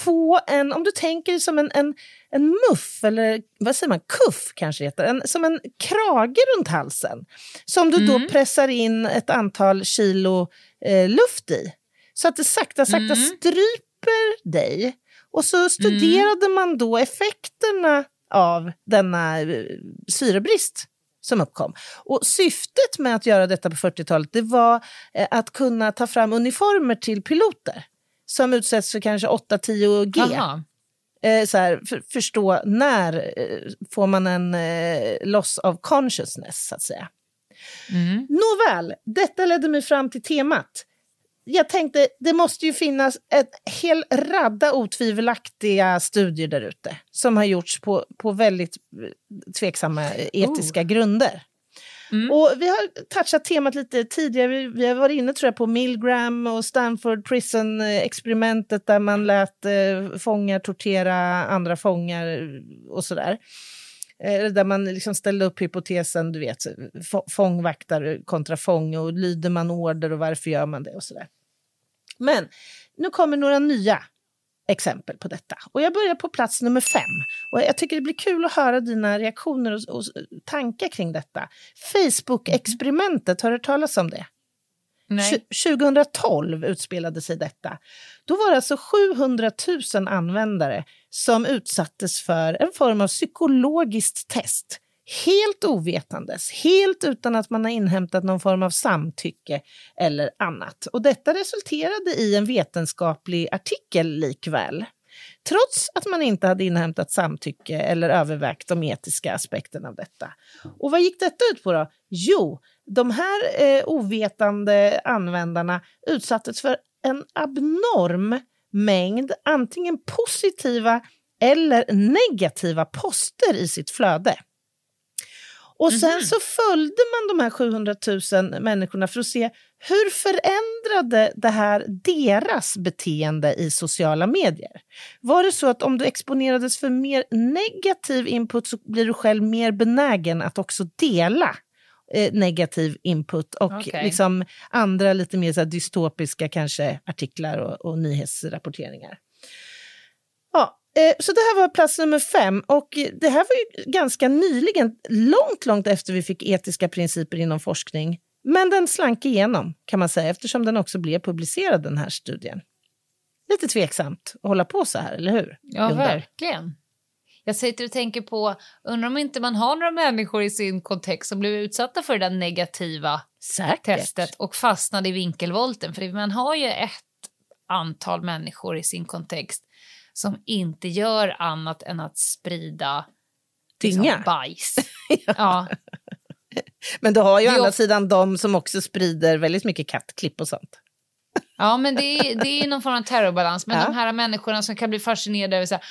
få en, om du tänker som en, en, en muff, eller vad säger man, kuff kanske heter, en, som en krage runt halsen. Som du mm. då pressar in ett antal kilo eh, luft i. Så att det sakta, sakta mm. stryper dig och så studerade mm. man då effekterna av denna eh, syrebrist som uppkom. Och syftet med att göra detta på 40-talet det var eh, att kunna ta fram uniformer till piloter som utsätts för kanske 8-10 G. Eh, så här, för, förstå när får man en loss of consciousness, så att säga. Mm. Nåväl, detta ledde mig fram till temat jag tänkte, det måste ju finnas en hel radda otvivelaktiga studier där ute som har gjorts på, på väldigt eh, tveksamma etiska oh. grunder. Mm. Och vi har touchat temat lite tidigare. Vi, vi, har varit inne tror jag, på Milgram och Stanford Prison-experimentet där man lät eh, fångar tortera andra fångar och sådär. Eh, där man liksom ställde upp hypotesen, du vet, fångvaktare kontra fång och lyder man order och varför gör man det och sådär. Men nu kommer några nya exempel på detta. Och jag börjar på plats nummer fem. Och jag tycker det blir kul att höra dina reaktioner och, och tankar kring detta. Facebook-experimentet, har du hört talas om det? Nej. 2012 utspelade sig detta. Då var det alltså 700 000 användare som utsattes för en form av psykologiskt test helt ovetandes, helt utan att man har inhämtat någon form av samtycke eller annat. Och detta resulterade i en vetenskaplig artikel likväl. Trots att man inte hade inhämtat samtycke eller övervägt de etiska aspekterna av detta. Och vad gick detta ut på då? Jo, de här eh, ovetande användarna utsattes för en abnorm mängd antingen positiva eller negativa poster i sitt flöde. Och sen mm -hmm. så följde man de här 700 000 människorna för att se hur förändrade det här deras beteende i sociala medier? Var det så att om du exponerades för mer negativ input så blir du själv mer benägen att också dela eh, negativ input och okay. liksom andra lite mer så dystopiska kanske artiklar och, och nyhetsrapporteringar? Ja, Eh, så det här var plats nummer fem och det här var ju ganska nyligen, långt, långt efter vi fick etiska principer inom forskning. Men den slank igenom kan man säga eftersom den också blev publicerad den här studien. Lite tveksamt att hålla på så här, eller hur? Ja, Undar. verkligen. Jag sitter och tänker på, undrar om inte man har några människor i sin kontext som blev utsatta för det där negativa Säkert. testet och fastnade i vinkelvolten. För man har ju ett antal människor i sin kontext som inte gör annat än att sprida Dynga? Liksom, bajs. ja. ja. Men du har ju å andra sidan de som också sprider väldigt mycket kattklipp och sånt. Ja, men det är, det är någon form av terrorbalans. Men ja. de här människorna som kan bli fascinerade över så här,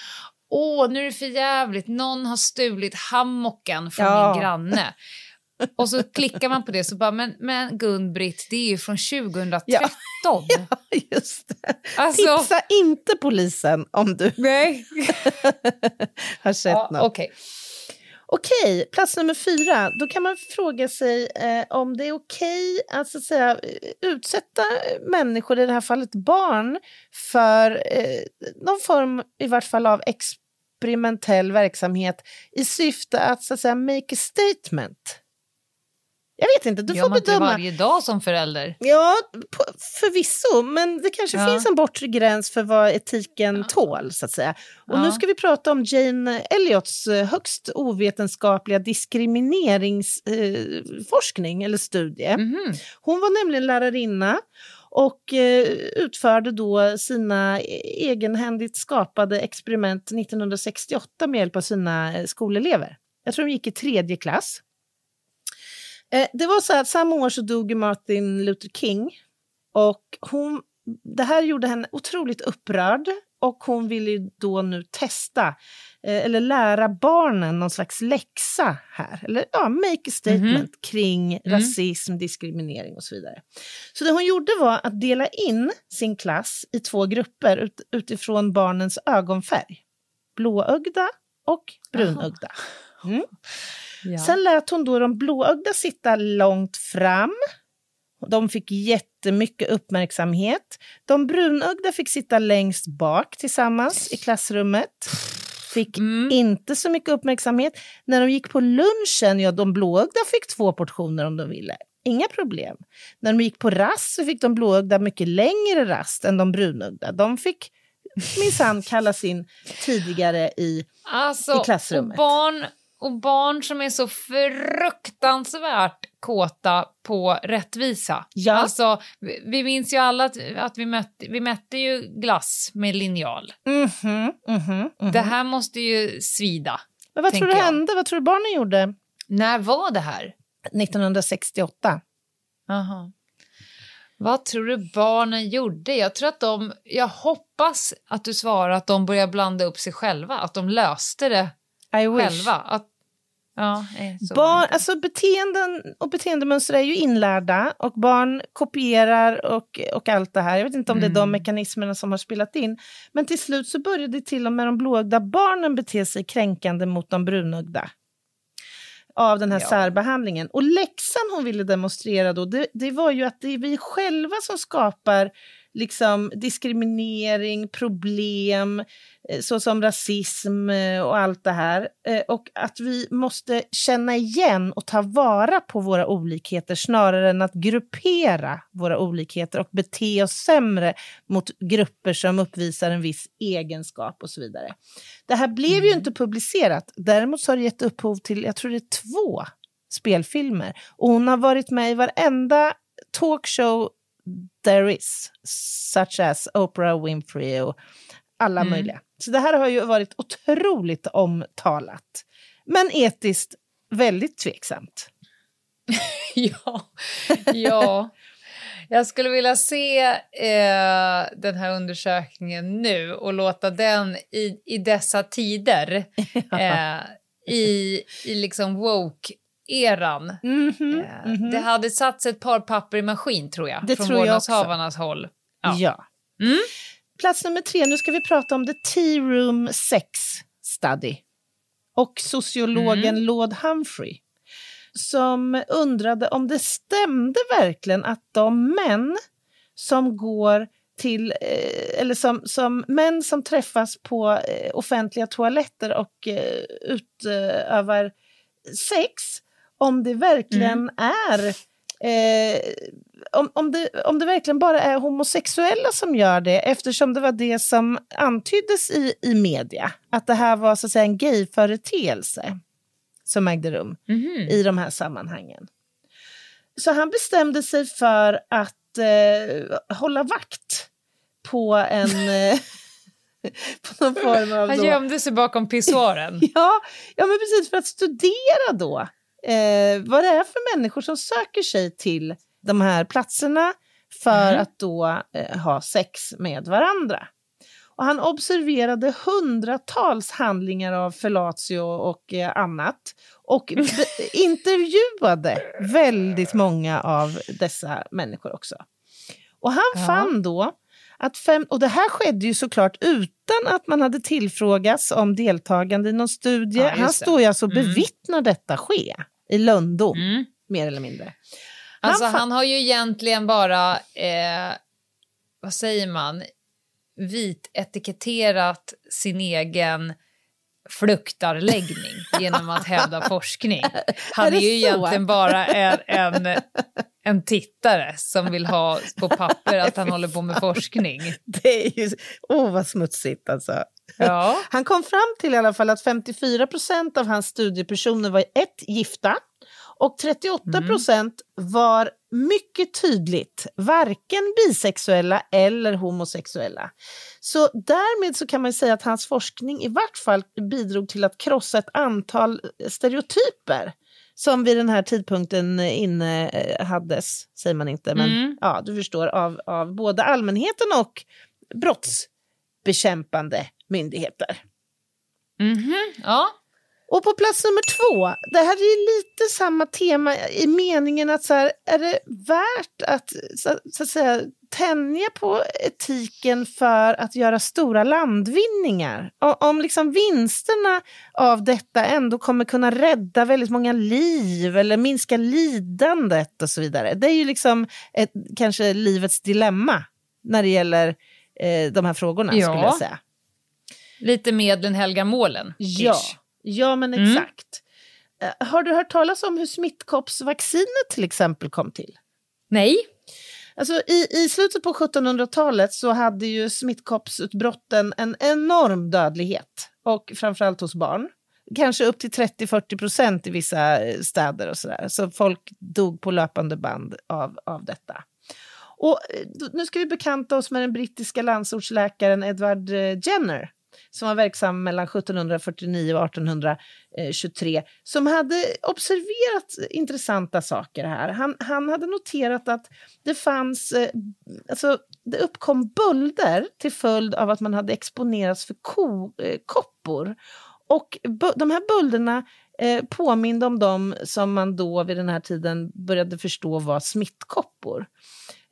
åh, nu är det för jävligt. någon har stulit hammocken från Ja. min granne. Och så klickar man på det så bara, men, men Gun-Britt, det är ju från 2013. Ja. Just det. Alltså, Tipsa inte polisen om du nej. har sett Ja, något. okej. Okej, plats nummer fyra. Då kan man fråga sig eh, om det är okej att, så att säga, utsätta människor, i det här fallet barn, för eh, någon form i vart fall av experimentell verksamhet i syfte att, så att säga, make a statement. Jag vet inte, du Gör får man inte bedöma. varje dag som förälder? Ja, på, förvisso, men det kanske Ja. finns en bortre gräns för vad etiken tål, så att säga. Och Ja. nu ska vi prata om Jane Elliots eh, högst ovetenskapliga diskrimineringsforskning eller studie. Mhm. Hon var nämligen lärarinna och eh, utförde då sina e- egenhändigt skapade experiment 1968 med hjälp av sina eh, skolelever. Jag tror de gick i tredje klass. Eh, det var så att samma år så dog Martin Luther King och hon, det här gjorde henne otroligt upprörd och hon ville då nu testa eh, eller lära barnen någon slags läxa här. Eller ja, make a statement kring rasism, diskriminering och så vidare. Så det hon gjorde var att dela in sin klass i två grupper ut, utifrån barnens ögonfärg. Blåögda och brunögda. Mm. Ja. Sen lät hon då de blåögda sitta långt fram. De fick jättemycket uppmärksamhet. De brunögda fick sitta längst bak tillsammans i klassrummet. Fick Mm. inte så mycket uppmärksamhet. När de gick på lunchen, ja de blåögda fick två portioner om de ville. Inga problem. När de gick på rast så fick de blåögda mycket längre rast än de brunögda. De fick minsann kallas in tidigare i Alltså, i klassrummet. Barn, och barn som är så fruktansvärt kåta på rättvisa. Ja. Alltså, vi, vi minns ju alla att, att vi, mötte, vi mätte ju glass med linjal. Mhm, mhm, mhm. Det här måste ju svida. Men vad tror du jag. hände? Vad tror du barnen gjorde När var det här? 1968? Aha. Vad tror du barnen gjorde? Jag tror att de, jag hoppas att du svarar att de började blanda upp sig själva, att de löste det I wish. själva. Att, ja, Barn, alltså beteenden och beteendemönster är ju inlärda och barn kopierar och, och allt det här. Jag vet inte om det är de Mm. mekanismerna som har spelat in. Men till slut så började till och med de blåögda barnen bete sig kränkande mot de brunögda. Av den här Ja. särbehandlingen. Och läxan hon ville demonstrera då, det, det var ju att det är vi själva som skapar liksom diskriminering, problem, eh, såsom rasism eh, och allt det här. Eh, Och att vi måste känna igen och ta vara på våra olikheter snarare än att gruppera våra olikheter och bete oss sämre mot grupper som uppvisar en viss egenskap och så vidare. Det här blev ju inte publicerat. Däremot så har det gett upphov till, jag tror det är två spelfilmer. Och hon har varit med i varenda talkshow there is, such as Oprah Winfrey och alla Mm. möjliga. Så det här har ju varit otroligt omtalat. Men etiskt väldigt tveksamt. Ja, ja. Jag skulle vilja se eh, den här undersökningen nu och låta den i, i dessa tider, eh, i, i liksom woke-eran. Mhm, Eh, mhm. Det hade satts ett par papper i maskin, tror jag, Det från tror vårdnadshavarnas håll. Ja. Ja. Mm. Plats nummer tre, nu ska vi prata om The Tea Room Sex Study. Och sociologen Mm. Lord Humphrey. Som undrade om det stämde verkligen att de män som går till, eh, eller som, som män som träffas på eh, offentliga toaletter och eh, utövar sex, om det verkligen är eh, om, om, det, om det verkligen bara är homosexuella som gör det eftersom det var det som antyddes i, i media. Att det här var så att säga en gayföreteelse som ägde rum Mhm. i de här sammanhangen. Så han bestämde sig för att eh, hålla vakt på en... Eh, på någon form av... Han gömde sig bakom pissoaren. Ja, ja, men precis för att studera då eh, vad det är för människor som söker sig till de här platserna för Mm. att då eh, ha sex med varandra. Och han observerade hundratals handlingar av fellatio och eh, annat och intervjuade väldigt många av dessa människor också. Och han ja. fann då att fem, och det här skedde ju såklart utan att man hade tillfrågats om deltagande i någon studie. Ja, han står ju alltså och mm. bevittnar detta ske i Lundo, mm. mer eller mindre. Alltså han, han har ju egentligen bara, eh, vad säger man, vit etiketterat sin egen fluktarläggning genom att hävda forskning. Han är, är ju så? egentligen bara en, en, en tittare som vill ha på papper att han håller på med forskning. Det är ju... Åh, oh, vad smutsigt alltså. Ja. Han kom fram till i alla fall att 54 procent av hans studiepersoner var ett, gifta och 38 procent mm. var mycket tydligt varken bisexuella eller homosexuella. Så därmed så kan man säga att hans forskning i vart fall bidrog till att krossa ett antal stereotyper som vid den här tidpunkten inne eh, hades, säger man inte, men mm. ja, du förstår, av, av både allmänheten och brottsbekämpande myndigheter. Mm -hmm. Ja, och på plats nummer två, det här är lite samma tema i meningen att så här, är det värt att, så, så att säga, tänja på etiken för att göra stora landvinningar? Om liksom vinsterna av detta ändå kommer kunna rädda väldigt många liv eller minska lidandet och så vidare. Det är ju liksom ett, kanske livets dilemma när det gäller eh, de här frågorna ja. skulle jag säga. Lite medlen helgar målen. Ja. Ish. Ja, men mm. exakt. Mm. Har du hört talas om hur smittkoppsvaccinet till exempel kom till? Nej. Alltså, i, I slutet på 1700-talet så hade ju smittkoppsutbrotten en enorm dödlighet, och framförallt hos barn. Kanske upp till 30-40 procent i vissa eh, städer och sådär. Så folk dog på löpande band av, av detta. Och eh, nu ska vi bekanta oss med den brittiska landsortsläkaren Edward eh, Jenner som var verksam mellan 1749 och 1823 som hade observerat intressanta saker här. Han, han hade noterat att det fanns, eh, alltså det uppkom bölder till följd av att man hade exponerats för ko, eh, koppor. Och de här bölderna eh, påminde om dem som man då vid den här tiden började förstå var smittkoppor.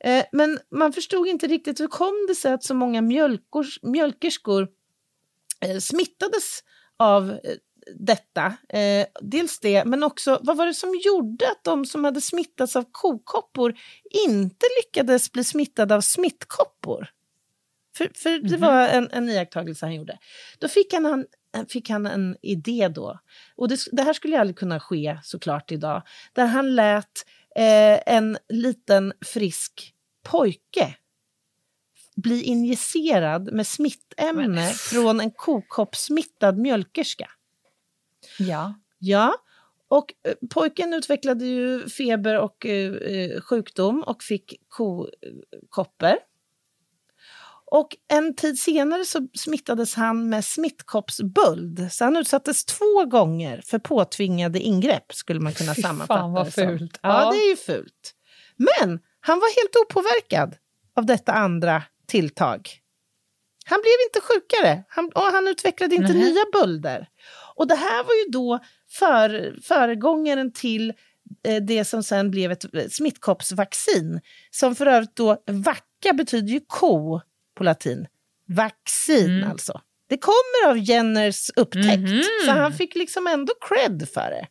Eh, men man förstod inte riktigt hur kom det sig att så många mjölkors, mjölkerskor Eh, smittades av eh, detta. Eh, dels det, men också vad var det som gjorde att de som hade smittats av kokoppor inte lyckades bli smittade av smittkoppor? För, för mm -hmm. det mhm. var en, en iakttagelse han gjorde. Då fick han, han, fick han en idé då. Och det, det, här skulle aldrig kunna ske såklart idag. Där han lät eh, en liten frisk pojke bli injicerad med smittämne Men. från en kokoppsmittad mjölkerska. Ja. Ja, och eh, pojken utvecklade ju feber och eh, eh sjukdom och fick kokoppor. Och en tid senare så smittades han med smittkoppsböld. Så han utsattes två gånger för påtvingade ingrepp, skulle man kunna sammanfatta fan vad fult. Ja. ja, det är ju fult. Men han var helt opåverkad av detta andra tilltag. Han blev inte sjukare han, och han utvecklade inte Nej. nya bölder. Och det här var ju då för, föregångaren till eh, det som sen blev ett eh, smittkoppsvaccin. Som för övrigt då, vacka betyder ju ko på latin. Vaccin mm. alltså. Det kommer av Jenners upptäckt, mm så han fick liksom ändå cred för det.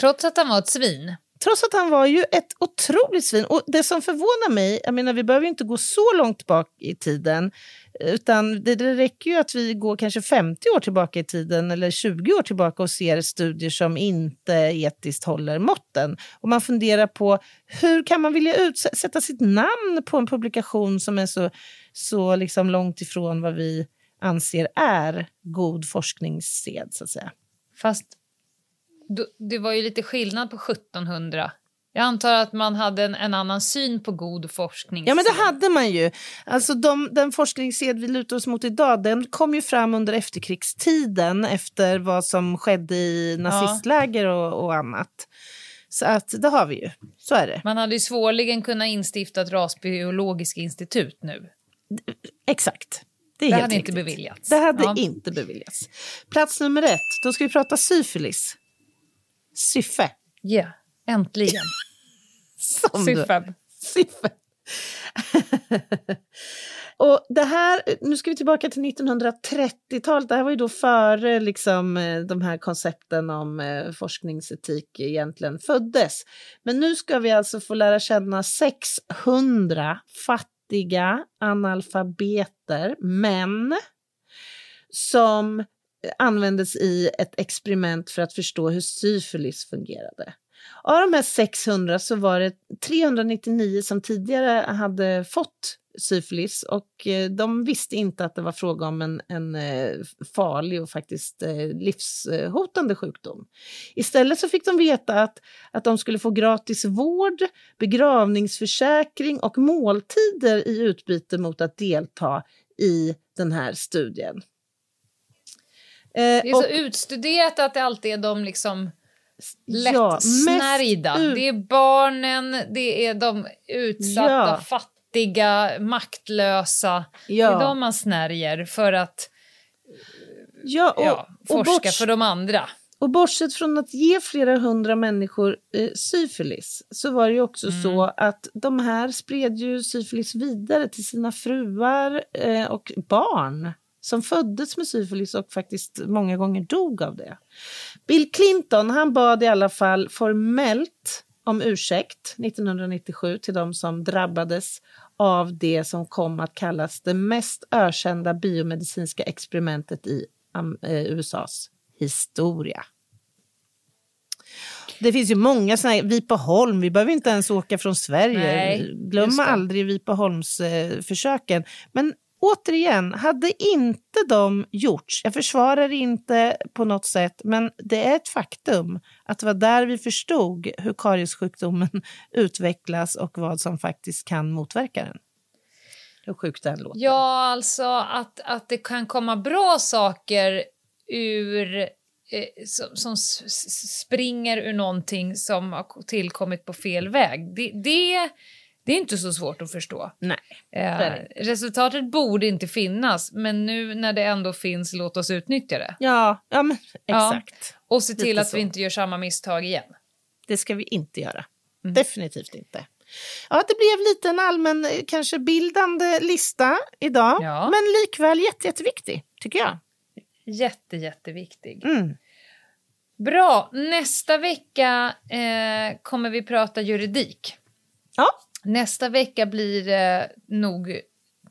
Trots att han var ett svin? Trots att han var ju ett otroligt svin. Och det som förvånar mig, jag menar vi behöver ju inte gå så långt bak i tiden, utan det, det räcker ju att vi går kanske 50 år tillbaka i tiden eller 20 år tillbaka och ser studier som inte etiskt håller måtten. Och man funderar på hur kan man vilja utsätta sitt namn på en publikation som är så, så liksom långt ifrån vad vi anser är god forskningssed, så att säga. Fast det var ju lite skillnad på 1700. Jag antar att man hade en, en annan syn på god forskning. Ja, men det hade man ju. Alltså de, den forskningssed vi lutar oss mot idag, den kom ju fram under efterkrigstiden efter vad som skedde i nazistläger och, och annat. Så att det har vi ju. Så är det. Man hade ju svårligen kunnat instifta ett rasbiologiskt institut nu. Exakt. Det, är Det hade inte riktigt. beviljats. Det hade Ja. inte beviljats. Plats nummer ett, då ska vi prata syfilis. Syfe. Ja, äntligen. Som du- Syfab. Syfe. Och det här, nu ska vi tillbaka till 1930-talet. Det här var ju då före liksom, eh, de här koncepten om eh, forskningsetik egentligen föddes. Men nu ska vi alltså få lära känna 600 fattiga analfabeter, män, som användes i ett experiment för att förstå hur syfilis fungerade. Av de här 600 så var det 399 som tidigare hade fått syfilis och eh, de visste inte att det var fråga om en, en eh, farlig och faktiskt eh, livshotande sjukdom. Istället så fick de veta att, att de skulle få gratis vård, begravningsförsäkring och måltider i utbyte mot att delta i den här studien. Eh, Det är och- så utstuderat att det alltid är de liksom Ja, mest lättsnärjda. Det är barnen, det är de utsatta, Ja. fattiga, maktlösa. Ja. Det är de man snärjer för att Ja, och, ja, och, forska borts- för de andra. och bortsett från att ge flera hundra människor eh, syfilis så var det ju också Mm. så att de här spred ju syfilis vidare till sina fruar eh, och barn som föddes med syfilis och faktiskt många gånger dog av det. Bill Clinton han bad i alla fall formellt om ursäkt 1997 till de som drabbades av det som kom att kallas det mest ökända biomedicinska experimentet i eh, USAs historia. Det finns ju många sådana här, Vipeholm, vi behöver inte ens åka från Sverige. Nej, Glöm aldrig Vipeholmsförsöken. Eh. Men återigen, hade inte de gjorts, jag försvarar det inte på något sätt, men det är ett faktum att det var där vi förstod hur kariessjukdomen utvecklas och vad som faktiskt kan motverka den. Hur sjukt den låter. Ja, alltså att, att det kan komma bra saker ur eh, som, som springer ur någonting som har tillkommit på fel väg. Det, det, det är inte så svårt att förstå. Nej. Eh, resultatet borde inte finnas, men nu när det ändå finns, låt oss utnyttja det. Ja, ja men Ja. exakt. Och se till Lite att så. vi inte gör samma misstag igen. Det ska vi inte göra. Mm. Definitivt inte. Ja, det blev lite en allmän, eh, kanske bildande lista idag. Ja. Men likväl jätte, jätteviktig, tycker jag. Jätte, jätteviktig. Mm. Bra, nästa vecka eh, kommer vi prata juridik. Ja. Nästa vecka blir det nog,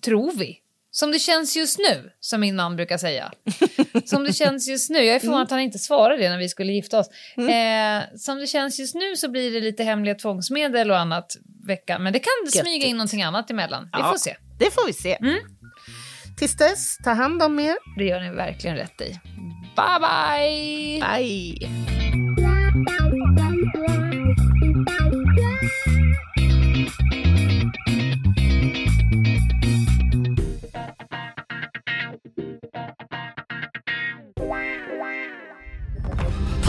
tror vi, som det känns just nu, som min man brukar säga. Som det känns just nu. Jag är förvånad att han inte svarade det när vi skulle gifta oss. Eh, som det känns just nu så blir det lite hemliga tvångsmedel och annat veckan. Men det kan smyga Göttigt. in någonting annat emellan. Vi Ja. får se. Det får vi se. Mm. Tills dess, ta hand om er. Det gör ni verkligen rätt i. Bye, bye! Bye!